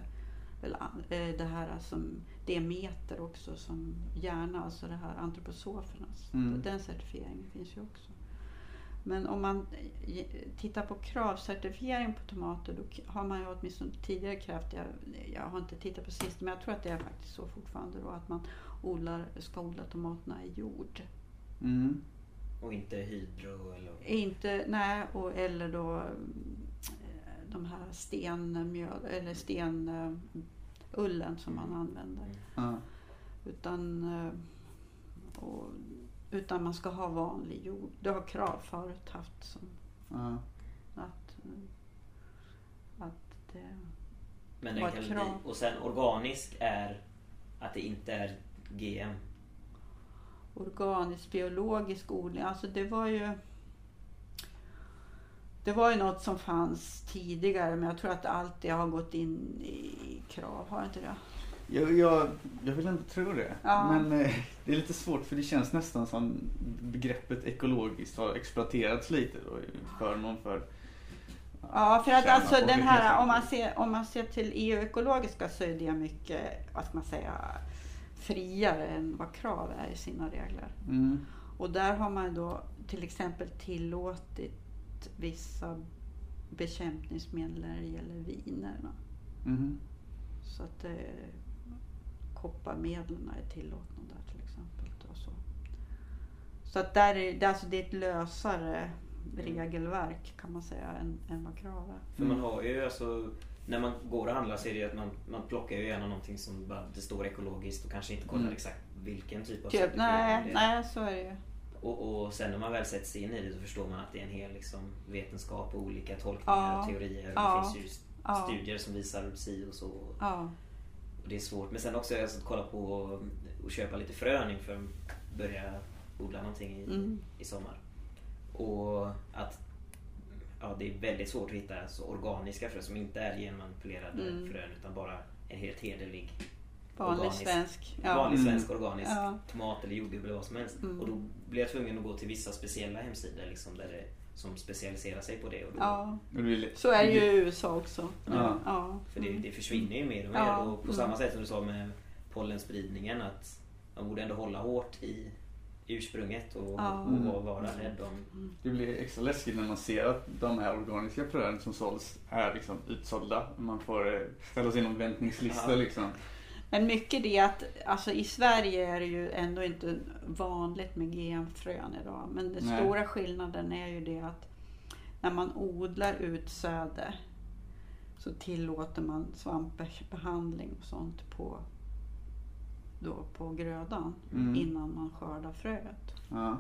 an- eh, det här som Demeter också som gärna, alltså det här antroposofernas. Mm. Den certifieringen finns ju också. Men om man eh, tittar på kravcertifiering på tomater då har man ju åtminstone tidigare krävt, jag, jag har inte tittat på sist, men jag tror att det är faktiskt så fortfarande då att man odlar, ska odla tomaterna i jord. Mm. Och inte hydro eller... Inte, nej, och, eller då eh, de här stenmjöl, eller stenullen som man använder. Ja. Utan, eh, och, utan man ska ha vanlig jord. Det har krav förut haft som Ja. att, eh, att det... Men kan ett bli, krav. och sen organisk är att det inte är GM. organisk biologisk odling. Alltså det var ju det var ju något som fanns tidigare men jag tror att allt det har gått in i krav, har inte det? Jag, jag, jag vill inte tro det. Ja. Men eh, det är lite svårt för det känns nästan som begreppet ekologiskt har exploaterats lite då i förmån för Ja, för att alltså den här, om man ser, om man ser till EU-ekologiska så är det mycket, vad ska man säga, friare än vad krav är i sina regler. Mm. Och där har man då till exempel tillåtit vissa bekämpningsmedel när det gäller vinerna. Mhm. Så att eh, kopparmedlen är tillåtna där till exempel. Och så. så att där är det, alltså det är ett lösare regelverk kan man säga än, än vad krav är. För Mm. man har ju alltså, när man går och handlar så är det ju att man, man plockar ju gärna någonting som bara, det står ekologiskt och kanske inte kollar Mm. exakt vilken typ av Typ, nej, nej, så är det ju. Och, och sen när man väl sätter sig in i det så förstår man att det är en hel liksom, vetenskap och olika tolkningar och teorier. Det finns ju studier som visar si och så. Och det är svårt. Men sen också alltså, att kolla på och, och köpa lite frön inför att börja odla någonting i, Mm. i sommar. Och att ja, det är väldigt svårt att hitta så organiska frön som inte är genmanipulerade Mm. frön utan bara en helt hederlig vanlig Organisk. svensk. Ja. vanlig Mm. svensk organisk Ja. tomat eller jordgubb eller vad som helst. Mm. Och då blir jag tvungen att gå till vissa speciella hemsidor liksom, där det, som specialiserar sig på det. Och då, ja, så är det ju i USA också. Ja. Ja. För det, Mm. det försvinner ju mer och mer. Ja, Och på mm. samma sätt som du sa med pollenspridningen att man borde ändå hålla hårt i ursprunget och, Ja. och vara- rädd om... Det blir extra läskigt när man ser att de här organiska fröen som såls är liksom utsålda. Man får eh, ställa sig in en väntningslista Ja. liksom. Men mycket det att, alltså i Sverige är det ju ändå inte vanligt med GM-frön idag. Men den Nej. stora skillnaden är ju det att när man odlar utsäde så tillåter man svampbehandling och sånt på, då på grödan Mm. innan man skördar fröet. Ja.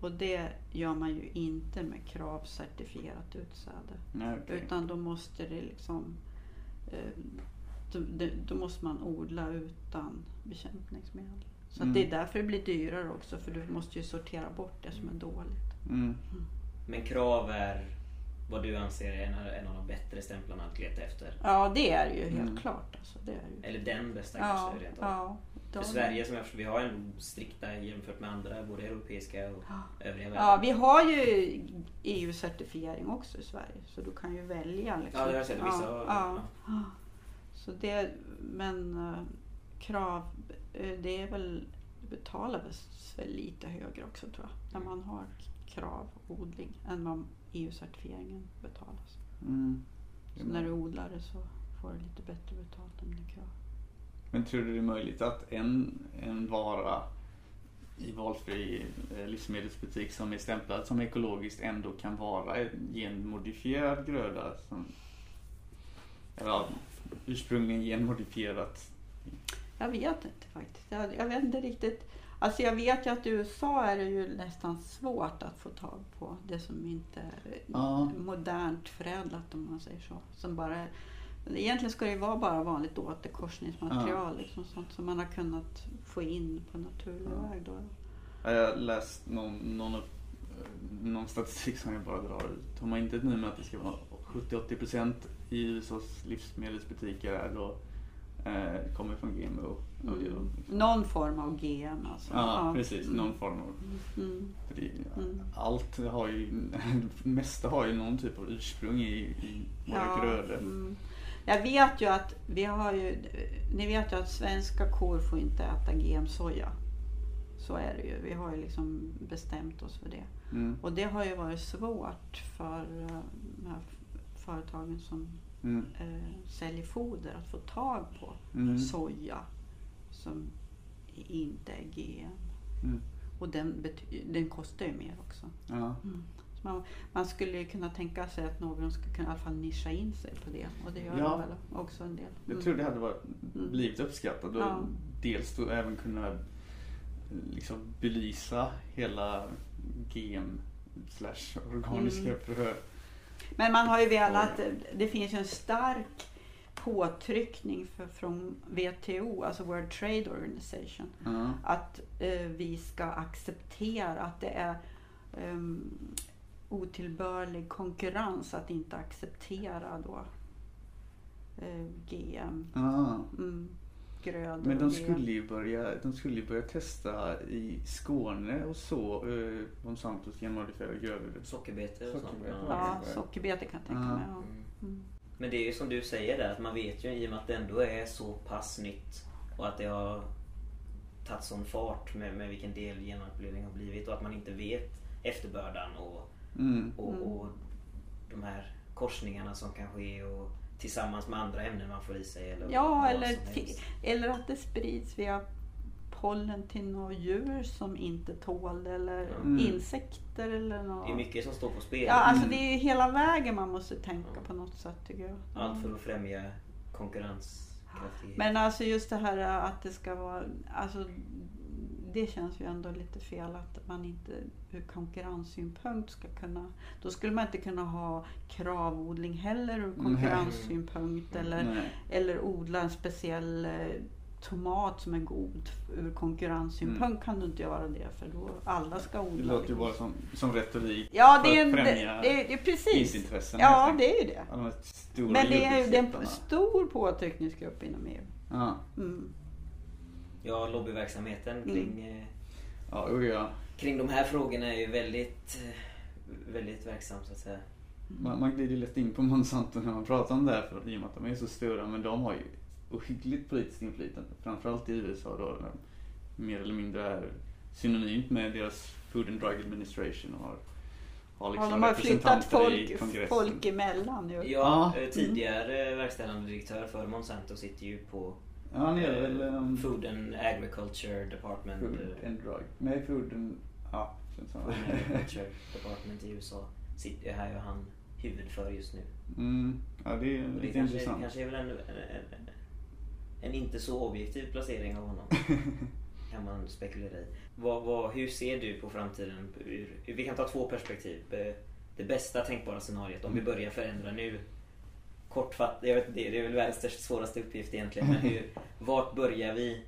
Och det gör man ju inte med kravcertifierat utsäde. Nej, okej. Utan då måste det liksom eh, då, då måste man odla utan bekämpningsmedel. Så Mm. att det är därför det blir dyrare också för du måste ju sortera bort det som är dåligt. Mm. Men krav är vad du anser är en, av- en av de bättre stämplarna att leta efter. Ja det är det ju helt Mm. klart. Alltså, det är ju. Eller den bästa Ja, kanske rent av. ja, För Sverige som vi har ändå strikta jämfört med andra, både europeiska och övriga världen. Ja, vi har ju EU-certifiering också i Sverige så du kan ju välja. Liksom. Ja, det har jag sett. Vissa ja, har- ja. Så det, men eh, krav, eh, det är väl, det betalar väl lite högre också tror jag. När man har kravodling än vad EU-certifieringen betalas. Mm. Så när du odlar det så får du lite bättre betalt än det krav. Men tror du det är möjligt att en, en vara i valfri eh, livsmedelsbutik som är stämplad som ekologiskt ändå kan vara en genmodifierad gröda? Som, eller ursprungligen genmodifierat. Jag vet inte faktiskt. Jag, jag vet inte riktigt. Alltså jag vet ju att i USA är det ju nästan svårt att få tag på det som inte är Ja. modernt förädlat om man säger så. Som bara, egentligen ska det ju vara bara vanligt återkorsningsmaterial liksom, sånt som man har kunnat få in på naturlig Ja. väg. Då. Jag har läst någon, någon, eh, någon statistik som jag bara drar ut. Har man inte nu med att det ska vara 70-80% i USAs livsmedelsbutiker är då eh, kommer från GMO. Mm. liksom- Någon form av GM alltså. Ja, precis. Mm. Någon form av Mm. För det, Mm. Allt har ju, det mesta har ju någon typ av ursprung i, i våra grödor. mm. Jag vet ju att vi har ju, ni vet ju att svenska kor får inte äta GM-soja. Så är det ju. Vi har ju liksom bestämt oss för det. Mm. Och det har ju varit svårt för eh, de här företagen som Mm. eh, säljer foder att få tag på Mm. soja som inte är GM. Mm. Och den, den kostar ju mer också. Ja. Så man, man skulle kunna tänka sig att någon skulle kunna i alla fall nischa in sig på det. Och det gör Ja. väl också en del. Jag Mm. tror det hade varit, Mm. blivit uppskattat och Ja. dels då även kunna liksom belysa hela GM slash organiska Mm. Men man har ju velat, det finns ju en stark påtryckning för, från WTO, alltså World Trade Organization, Ja. att eh, vi ska acceptera att det är um, otillbörlig konkurrens att inte acceptera då eh, GM. Mm, grödor Men de skulle ju börja, de skulle ju börja testa i Skåne och så eh, Monsantos genmodifierade grödor. Sockerbetor och sånt. Sockerbetor. Ja, sockerbete kan jag tänka Ja. mig. Ja. Mm. Mm. Men det är ju som du säger där, att man vet ju i och med att det ändå är så pass nytt och att det har tagit sån fart med, med vilken del genmanipulering har blivit och att man inte vet efterbördan och, Mm. och, Mm. och de här korsningarna som kan ske och tillsammans med andra ämnen man får i sig. Eller Ja, eller, eller att det sprids via pollen till några djur som inte tål det, eller Mm. insekter eller något. Det är mycket som står på spel. Ja, alltså Mm. det är ju hela vägen man måste tänka Ja. på något sätt tycker jag. Allt för att främja konkurrenskraftighet. Men alltså just det här att det ska vara, alltså det känns ju ändå lite fel att man inte ur konkurrenssynpunkt ska kunna, då skulle man inte kunna ha kravodling heller ur konkurrenssynpunkt eller, Nej. eller odla en speciell eh, tomat som är god ur konkurrenssynpunkt kan du inte göra det för då alla ska odla. Det låter ju liksom. bara som, som retorik Ja, för det är, att en, det, främja det, det är precis. vinstintressen. Ja, det är ju det. Men det är ju det en stor påtryckningsgrupp inom EU. Ja, Mm. Ja, lobbyverksamheten kring, eh, ja, oh ja. kring de här frågorna är ju väldigt, eh, väldigt verksam så att säga. Man, man glider lätt in på Monsanto när man pratar om det här för, i och med att de är så stora. Men de har ju ohyggligt politiskt inflytande. Framförallt i USA då. Mer eller mindre är synonymt med deras Food and Drug Administration och har, har Ja, liksom de har flyttat representanter i folk, kongressen. folk emellan ju. Ja, Ja. eh, tidigare verkställande direktör för Monsanto sitter ju på Ja, han är väl... Um, Food and Agriculture Department. Food eh, and drug. Nej, food and... Ja. Food and Agriculture Department i USA. Sitter här är han huvud för just nu. Mm, ja, det är Och det lite kanske, intressant. kanske är väl en, en, en, en inte så objektiv placering av honom. kan man spekulera i. Vad, vad, hur ser du på framtiden? Vi kan ta två perspektiv. Eh, Det bästa tänkbara scenariot om vi Mm. börjar förändra nu. Kortfattat, jag vet inte, det är väl världens svåraste uppgift egentligen. Men hur, vart börjar vi?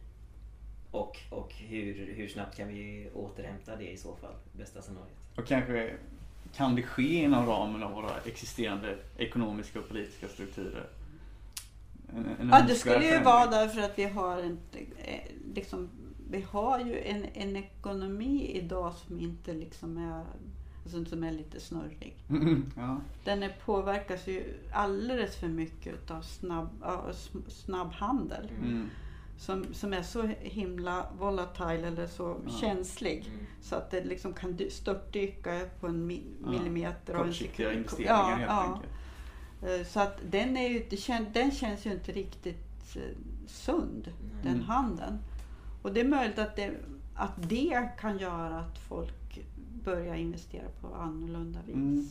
Och, och hur, hur snabbt kan vi återhämta det i så fall? Bästa scenariot. Och kanske kan det ske inom ramen av våra existerande ekonomiska och politiska strukturer? En, en Ja, det skulle ju vara därför att vi har en, eh, liksom, vi har ju en, en ekonomi idag som inte liksom är, alltså, som är lite snurrig. Mm, ja. Den är, påverkas ju alldeles för mycket av snabb, sm- snabb handel. Mm. Som, som är så himla volatile eller så Ja. känslig. Mm. Så att det liksom kan dy- störtdyka på en mi- Ja. millimeter. och en Kortsiktiga investeringar Ja, helt ja. enkelt. Eh, Så att den, är ju, den känns ju inte riktigt eh, sund, den Mm. handeln. Och det är möjligt att det, att det kan göra att folk börjar investera på annorlunda vis. Mm.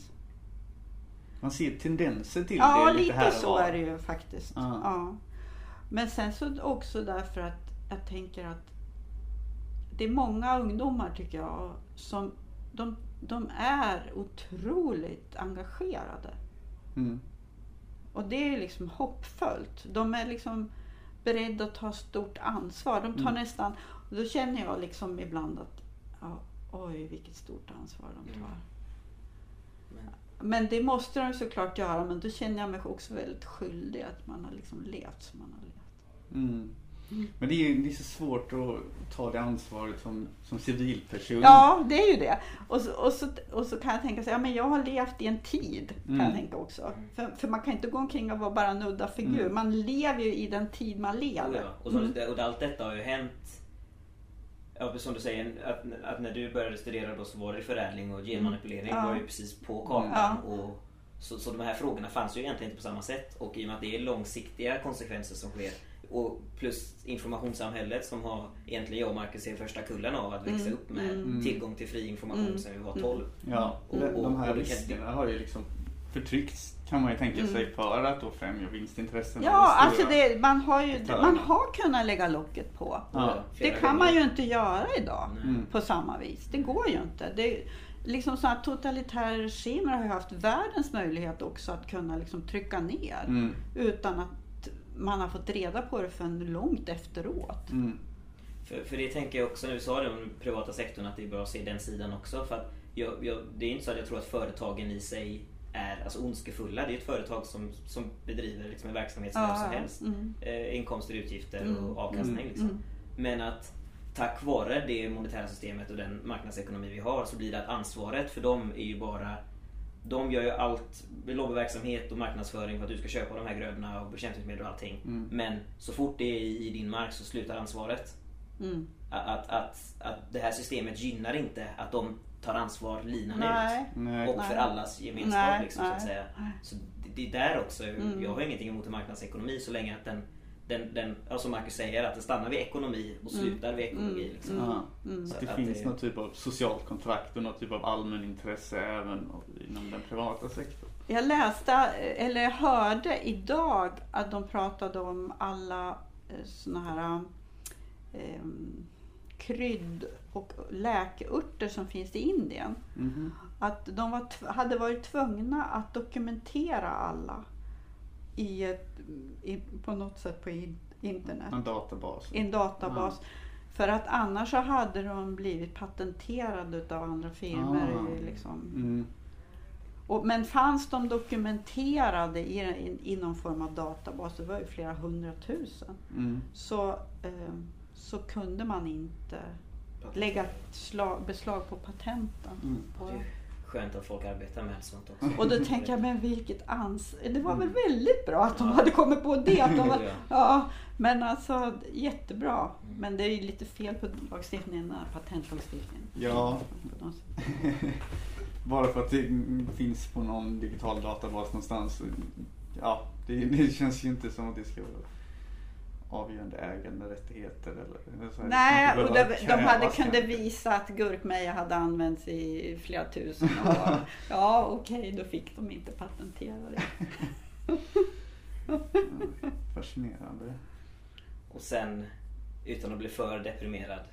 Man ser tendenser till Ja, det lite, lite här och så var. är det ju faktiskt. Ja. Ja. Men sen så också därför att jag tänker att det är många ungdomar tycker jag som de, de är otroligt engagerade. Mm. Och det är liksom hoppfullt. De är liksom beredda att ta stort ansvar. De tar Mm. nästan, och då känner jag liksom ibland att ja, oj vilket stort ansvar de tar. Mm. Men, Men det måste de såklart göra, men då känner jag mig också väldigt skyldig att man har liksom levt som man har levt. Mm. Mm. Men det är ju det är så svårt att ta det ansvaret som, som civilperson. Ja, det är ju det. Och så, och så, och så kan jag tänka så ja, men jag har levt i en tid, kan Mm. jag tänka också. För, för man kan inte gå omkring och vara bara en udda figur. Mm. Man lever ju i den tid man lever. ja. och, så, Mm. och allt detta har ju hänt Ja, som du säger, att, att när du började studera då så var det förädling och genmanipulering Ja. var ju precis på kartan. Ja. Och, så, så de här frågorna fanns ju egentligen inte på samma sätt. Och i och med att det är långsiktiga konsekvenser som sker och plus informationssamhället som har egentligen jag och Marcus ser första kullen av att växa Mm, upp med mm. tillgång till fri information Mm, sen vi var mm. 12. Ja, Och- de, och- de här och riskerna har ju liksom förtryckts kan man ju tänka Mm. sig för att då främja vinstintressen. Ja, alltså det, man, har ju, man har kunnat lägga locket på. Ja. Det kan gånger. man ju inte göra idag. Mm. på samma vis. Det går ju inte. Det, liksom sådana totalitära regimer har ju haft världens möjlighet också att kunna liksom trycka ner Mm. utan att man har fått reda på det förrän långt efteråt. Mm. För, för det tänker jag också när du sa det om den privata sektorn att det är bra att se den sidan också. För att jag, jag, det är inte så att jag tror att företagen i sig är alltså ondskefulla. Det är ett företag som, som bedriver liksom en verksamhet som Ja, som helst. Mm. Eh, inkomster, utgifter Mm. och avkastning. Mm. Liksom. Mm. Men att tack vare det monetära systemet och den marknadsekonomi vi har så blir det att ansvaret för dem är ju bara de gör ju allt, lobbyverksamhet och marknadsföring för att du ska köpa de här grödorna och bekämpningsmedel och allting. Mm. Men så fort det är i din mark så slutar ansvaret. Mm. Att, att, att det här systemet gynnar inte att de tar ansvar linan Nej. ut. Nej. Och för allas gemenskap Nej, liksom, så att säga. Så det, det är där också, Mm. jag har ingenting emot en marknadsekonomi så länge att den, den, den ja, som Marcus säger, att den stannar vid ekonomi och Mm. slutar vid ekologi. Mm. Liksom. Ja. Mm. Så Att det att finns det- någon typ av socialt kontrakt och någon typ av allmänintresse även inom den privata sektorn. Jag läste, eller jag hörde idag att de pratade om alla eh, såna här eh, krydd och läkeurter som finns i Indien. Mhm. Att de var, hade varit tvungna att dokumentera alla i ett, i, på något sätt på in- internet. En databas. En databas. För att annars så hade de blivit patenterade av andra firmor. Ah. Liksom. Mm. Och, men fanns de dokumenterade i, i, i någon form av databas, det var ju flera hundratusen, Mm. så, eh, så kunde man inte lägga ett slag, beslag på patenten. Mm. På, Det är skönt att folk arbetar med sånt också. och då tänker jag, men vilket ans... Det var väl väldigt bra att de hade kommit på det. Att de, var- Ja. ja, men alltså jättebra. Men det är ju lite fel på lagstiftningen, patentlagstiftningen. Ja. Bara för att det finns på någon digital databas någonstans. Ja, det, det känns ju inte som att det ska vara avgörande äganderättigheter eller, eller så här, Nej, och behöver de, de hade, kunde visa att gurkmeja hade använts i flera tusen år. Ja, okej, då fick de inte patentera det. Fascinerande. Och sen, utan att bli för deprimerad.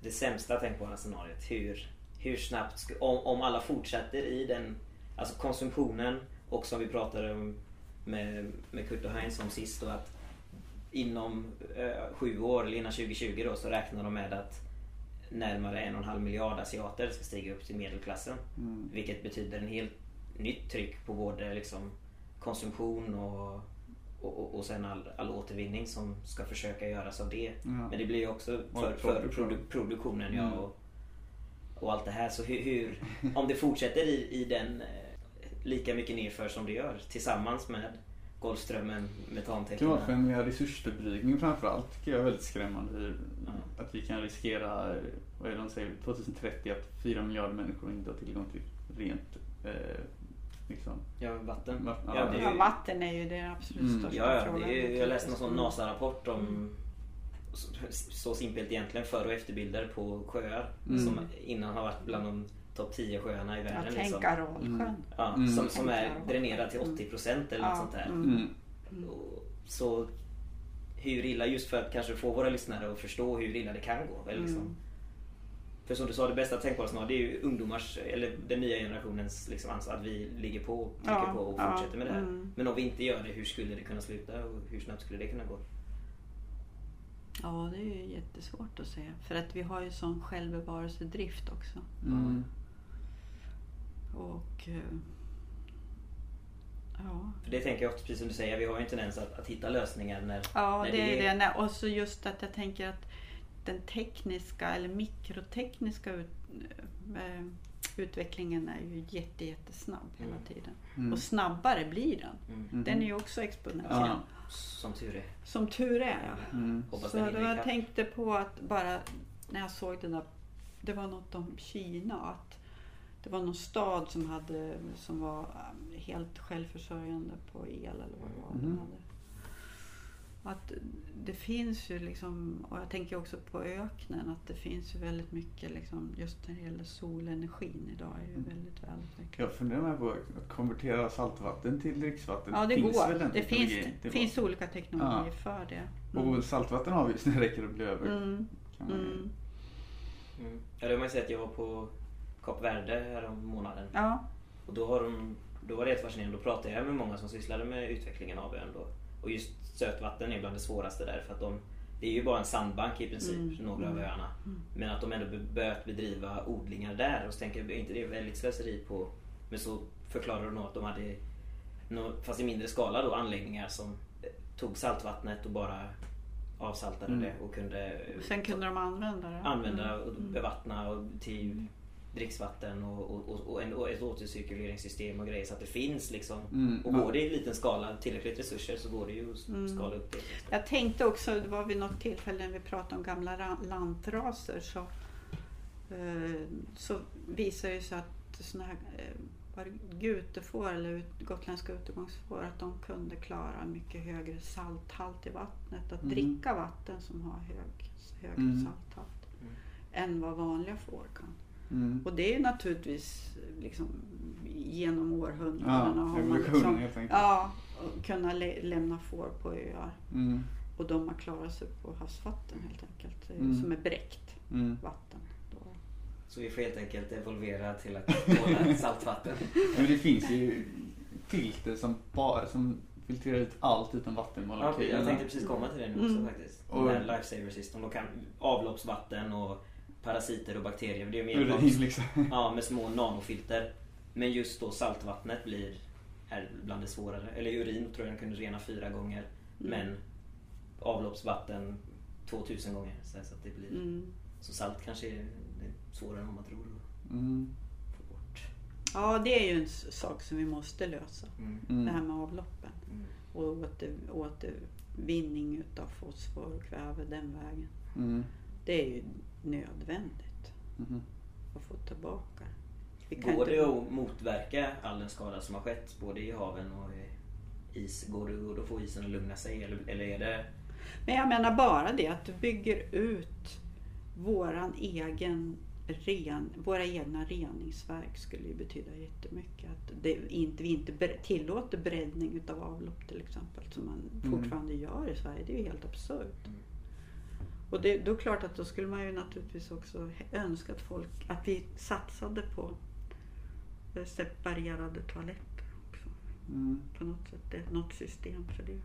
Det sämsta tänkbara scenariot. Hur, hur snabbt, om, om alla fortsätter i den, alltså konsumtionen och som vi pratade om med, med Kurt och Heinz om sist då att inom eh, sju år eller innan 2020 då så räknar de med att närmare en och en halv miljard asiater ska stiga upp till medelklassen. Mm. Vilket betyder en helt nytt tryck på både liksom konsumtion och, och, och, sen all, all återvinning som ska försöka göras av det. Ja. Men det blir ju också för, för produ, produktionen ja, Mm. och, och allt det här. Så hur, hur om det fortsätter i, i den eh, lika mycket nerför som det gör tillsammans med Golfströmmen, metantäkterna. Klimatvänliga resursförbrukning framförallt tycker jag är väldigt skrämmande. Hur- Ja. Att vi kan riskera, vad är det de säger, 2030 att 4 miljarder människor inte har tillgång till rent eh, liksom. Ja, vatten. Va- Ja, det är Ja, ju- vatten är ju det absolut Mm. största Ja, ja frågan. det är, jag läste någon sån Mm. NASA-rapport om så, så simpelt egentligen före och efterbilder på sjöar Mm. som innan har varit bland de topp 10 sjöarna i Ja, världen. tänk liksom. Aralsjön. Mm. ja, Mm. som, som är dränerad till Mm. 80% eller Ja, något sånt där. mm. Mm. Och, så hur illa, just för att kanske få våra lyssnare att förstå hur illa det kan gå. Eller liksom. Mm. För som du sa, det bästa tänkbara snarare det är ju ungdomars, eller den nya generationens liksom ansvar att vi ligger på, och trycker Ja, på och ja, fortsätter med det här. mm. Men om vi inte gör det, hur skulle det kunna sluta och hur snabbt skulle det kunna gå? Ja, det är ju jättesvårt att säga. För att vi har ju sån självbevarelsedrift också. Mm. Och... eh, Ja, För det tänker jag också, precis som du säger, vi har ju en tendens att, att hitta lösningar när... ja när det är det. Och så just att jag tänker att den tekniska eller mikrotekniska ut, eh, utvecklingen är ju jätte, jättesnabb hela Mm. tiden. Mm. Och snabbare blir den. Mm. Mhm. Den är ju också exponentiell. Ja. Som tur är. Som tur är ja. Mm. Så då jag tänkte på att bara när jag såg den där, det var något om Kina, att det var någon stad som, hade, som var um, helt självförsörjande på el eller vad det var. Mhm. hade. Att det finns ju liksom, och jag tänker också på öknen, att det finns ju väldigt mycket liksom, just när det gäller solenergin idag är ju Mm. väldigt välutvecklat. Jag funderar på att konvertera saltvatten till dricksvatten. Ja, det finns går. väl Det finns, det var- finns olika teknologier för det. Mm. Och saltvatten har vi så det räcker att bli över. Mm. Kan man ju- Mm. Mm. Ja, det har man ju sett. Jag var på Kap Verde här om månaden. Ja. Och då, har de, då var det helt fascinerande. Då pratade jag med många som sysslade med utvecklingen av ön då. Och just sötvatten är bland det svåraste där. För att de, det är ju bara en sandbank i princip, Mm. några av Mm. öarna. Men att de ändå börjat bedriva odlingar där. Och så tänker jag, är inte det väldigt slöseri på... Men så förklarar de nog att de hade, fast i mindre skala då, anläggningar som eh, tog saltvattnet och bara avsaltade Mm. det och kunde Sen kunde de använda det. använda och Mm. bevattna och till dricksvatten och, och, och, och, en, och ett återcirkuleringssystem och grejer så att det finns liksom. Mm. Och går det i liten skala, tillräckligt resurser så går det ju att Mm. skala upp det. Jag tänkte också, det var vid något tillfälle när vi pratade om gamla ra- lantraser så, eh, så visar det sig att såna här eh, var gutefår eller ut, gotländska utegångsfår att de kunde klara mycket högre salthalt i vattnet. Att Mm. dricka vatten som har hög, högre Mm. salthalt Mm. än vad vanliga får kan. Mm. Och det är ju naturligtvis liksom, genom Ja, århundraden har man liksom, ja, och kunna lä- lämna får på öar. Mm. Och de har klarat sig på havsvatten helt enkelt. Mm. Som är bräckt Mm. vatten. Då. Så vi får helt enkelt evolvera till att tåla saltvatten. Men det finns ju filter som bara som filtrerar ut allt utan Ja, vattenmolekyler. jag tänkte precis komma till det nu också Mm. faktiskt. Och- Och här Lifesaver System. De kan avloppsvatten och parasiter och bakterier. Det är mer Urin liksom. Ja, med små nanofilter. Men just då saltvattnet blir är bland det svårare. Eller urin tror jag den kunde rena fyra gånger. Mm. Men avloppsvatten 2000 gånger. Så att det blir... Mm. Så salt kanske är det är svårare än vad man tror att Mm. få bort. Ja, det är ju en sak som vi måste lösa. Mm. Mm. Det här med avloppen. Mm. Och åter, återvinning utav fosfor och kväve den vägen. Mm. Det är ju nödvändigt Mhm. att få tillbaka. Vi kan Går inte- det att motverka all den skada som har skett både i haven och i is? Går det går det att få isen att lugna sig? Eller, eller är det Men jag menar bara det att du bygger ut våran egen ren, våra egna reningsverk skulle ju betyda jättemycket. Att det inte, vi inte tillåter breddning utav avlopp till exempel som man Mm. fortfarande gör i Sverige. Det är ju helt absurt. Och det, då är det klart att då skulle man ju naturligtvis också önska att folk, att vi satsade på eh, separerade toaletter också. Mm. På något sätt, det, något system för det.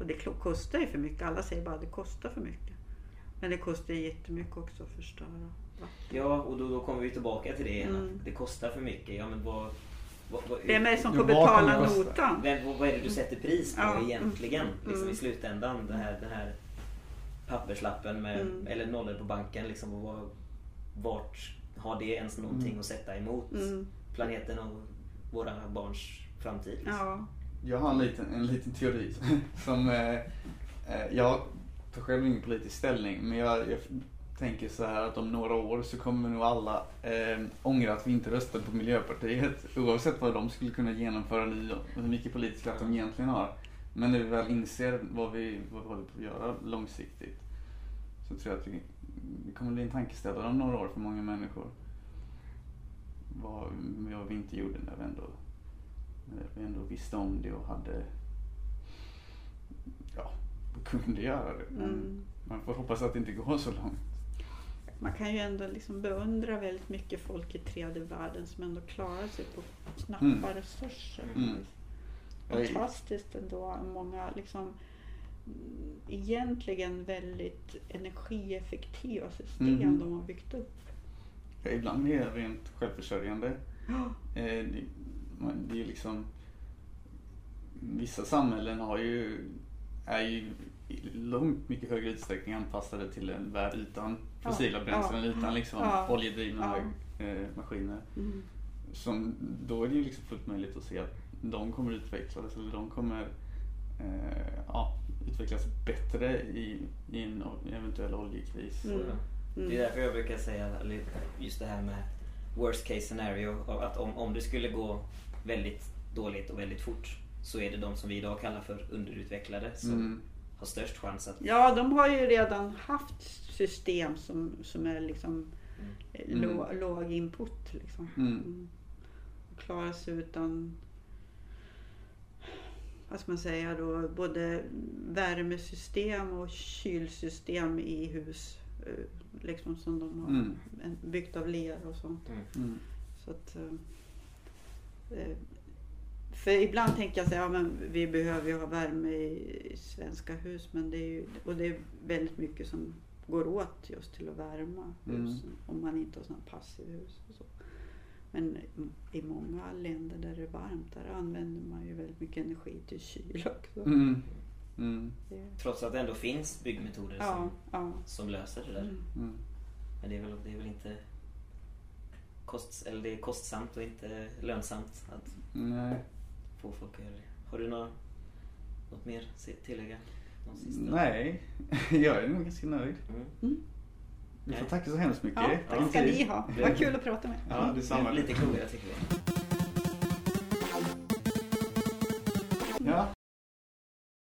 Och det kostar ju för mycket. Alla säger bara att det kostar för mycket. Men det kostar ju jättemycket också att förstöra. Ja, och då, då kommer vi tillbaka till det igen. Mm. Att det kostar för mycket. Ja, men vad, vad, vad, Vem är det som får betala det notan? vem, vad, vad är det du sätter pris på mm. egentligen? Liksom Mm. i slutändan. Den här, den här papperslappen med, Mm. eller nollor på banken. Liksom, och vad, vart har det ens någonting Mm. att sätta emot Mm. planeten och våra barns framtid? Liksom. Ja. Jag har en liten, en liten teori som, eh, eh, jag tar själv ingen politisk ställning men jag, jag tänker så här att om några år så kommer nog alla eh, ångra att vi inte röstade på Miljöpartiet oavsett vad de skulle kunna genomföra nu och hur mycket politisk kraft de egentligen har. Men när vi väl inser vad vi, vad vi håller på att göra långsiktigt så tror jag att vi, det kommer bli en tankeställare om några år för många människor. Vad, vad vi inte gjorde när vi ändå när vi ändå visste om det och hade ja, kunde göra det. Men Mm. man får hoppas att det inte går så långt. Man kan ju ändå liksom beundra väldigt mycket folk i tredje världen som ändå klarar sig på knappa Mm. resurser. Mm. Fantastiskt ändå. Många liksom mm, egentligen väldigt energieffektiva system Mhm. de har byggt upp. Ja, ibland är det rent självförsörjande. Ja. Eh, det, är ju liksom Vissa samhällen har ju, är ju i långt mycket högre utsträckning anpassade till en värld utan Ja, fossila bränslen, ja, utan liksom ja, oljedrivna ja. eh, maskiner. Mm. Som, då är det ju liksom fullt möjligt att se att de kommer utvecklas eller de kommer eh, ja, utvecklas bättre i, i en eventuell oljekris. Mm. Det är Mm. därför jag brukar säga just det här med worst case scenario. Att om, om det skulle gå väldigt dåligt och väldigt fort så är det de som vi idag kallar för underutvecklade som Mm. har störst chans att... Ja, de har ju redan haft system som, som är liksom eh, Mm. lå, låg input. Liksom. Mm. Mm. Och klara sig utan vad ska man säga då, både värmesystem och kylsystem i hus. eh, Liksom som de har Mm. byggt av ler och sånt. Mm. Mm. Så att, eh, eh, för ibland tänker jag så här, ja, men vi behöver ju ha värme i svenska hus men det är ju, och det är väldigt mycket som går åt just till att värma Mm. husen om man inte har sådana passivhus och så. Men i många länder där det är varmt där använder man ju väldigt mycket energi till kyl också. Mm. Mm. Det, Trots att det ändå finns byggmetoder ja, som, ja. som löser det där. Mm. Mm. Men det är väl, det är väl inte kost, eller det är kostsamt och inte lönsamt att Nej. få folk att göra det. Har du något, något mer att tillägga? Nej, jag är nog ganska nöjd. Vi får tacka så hemskt mycket. Ja, tack ska ni ha. Vad kul att prata med. Ja, detsamma. Lite klokare tycker vi. Ja,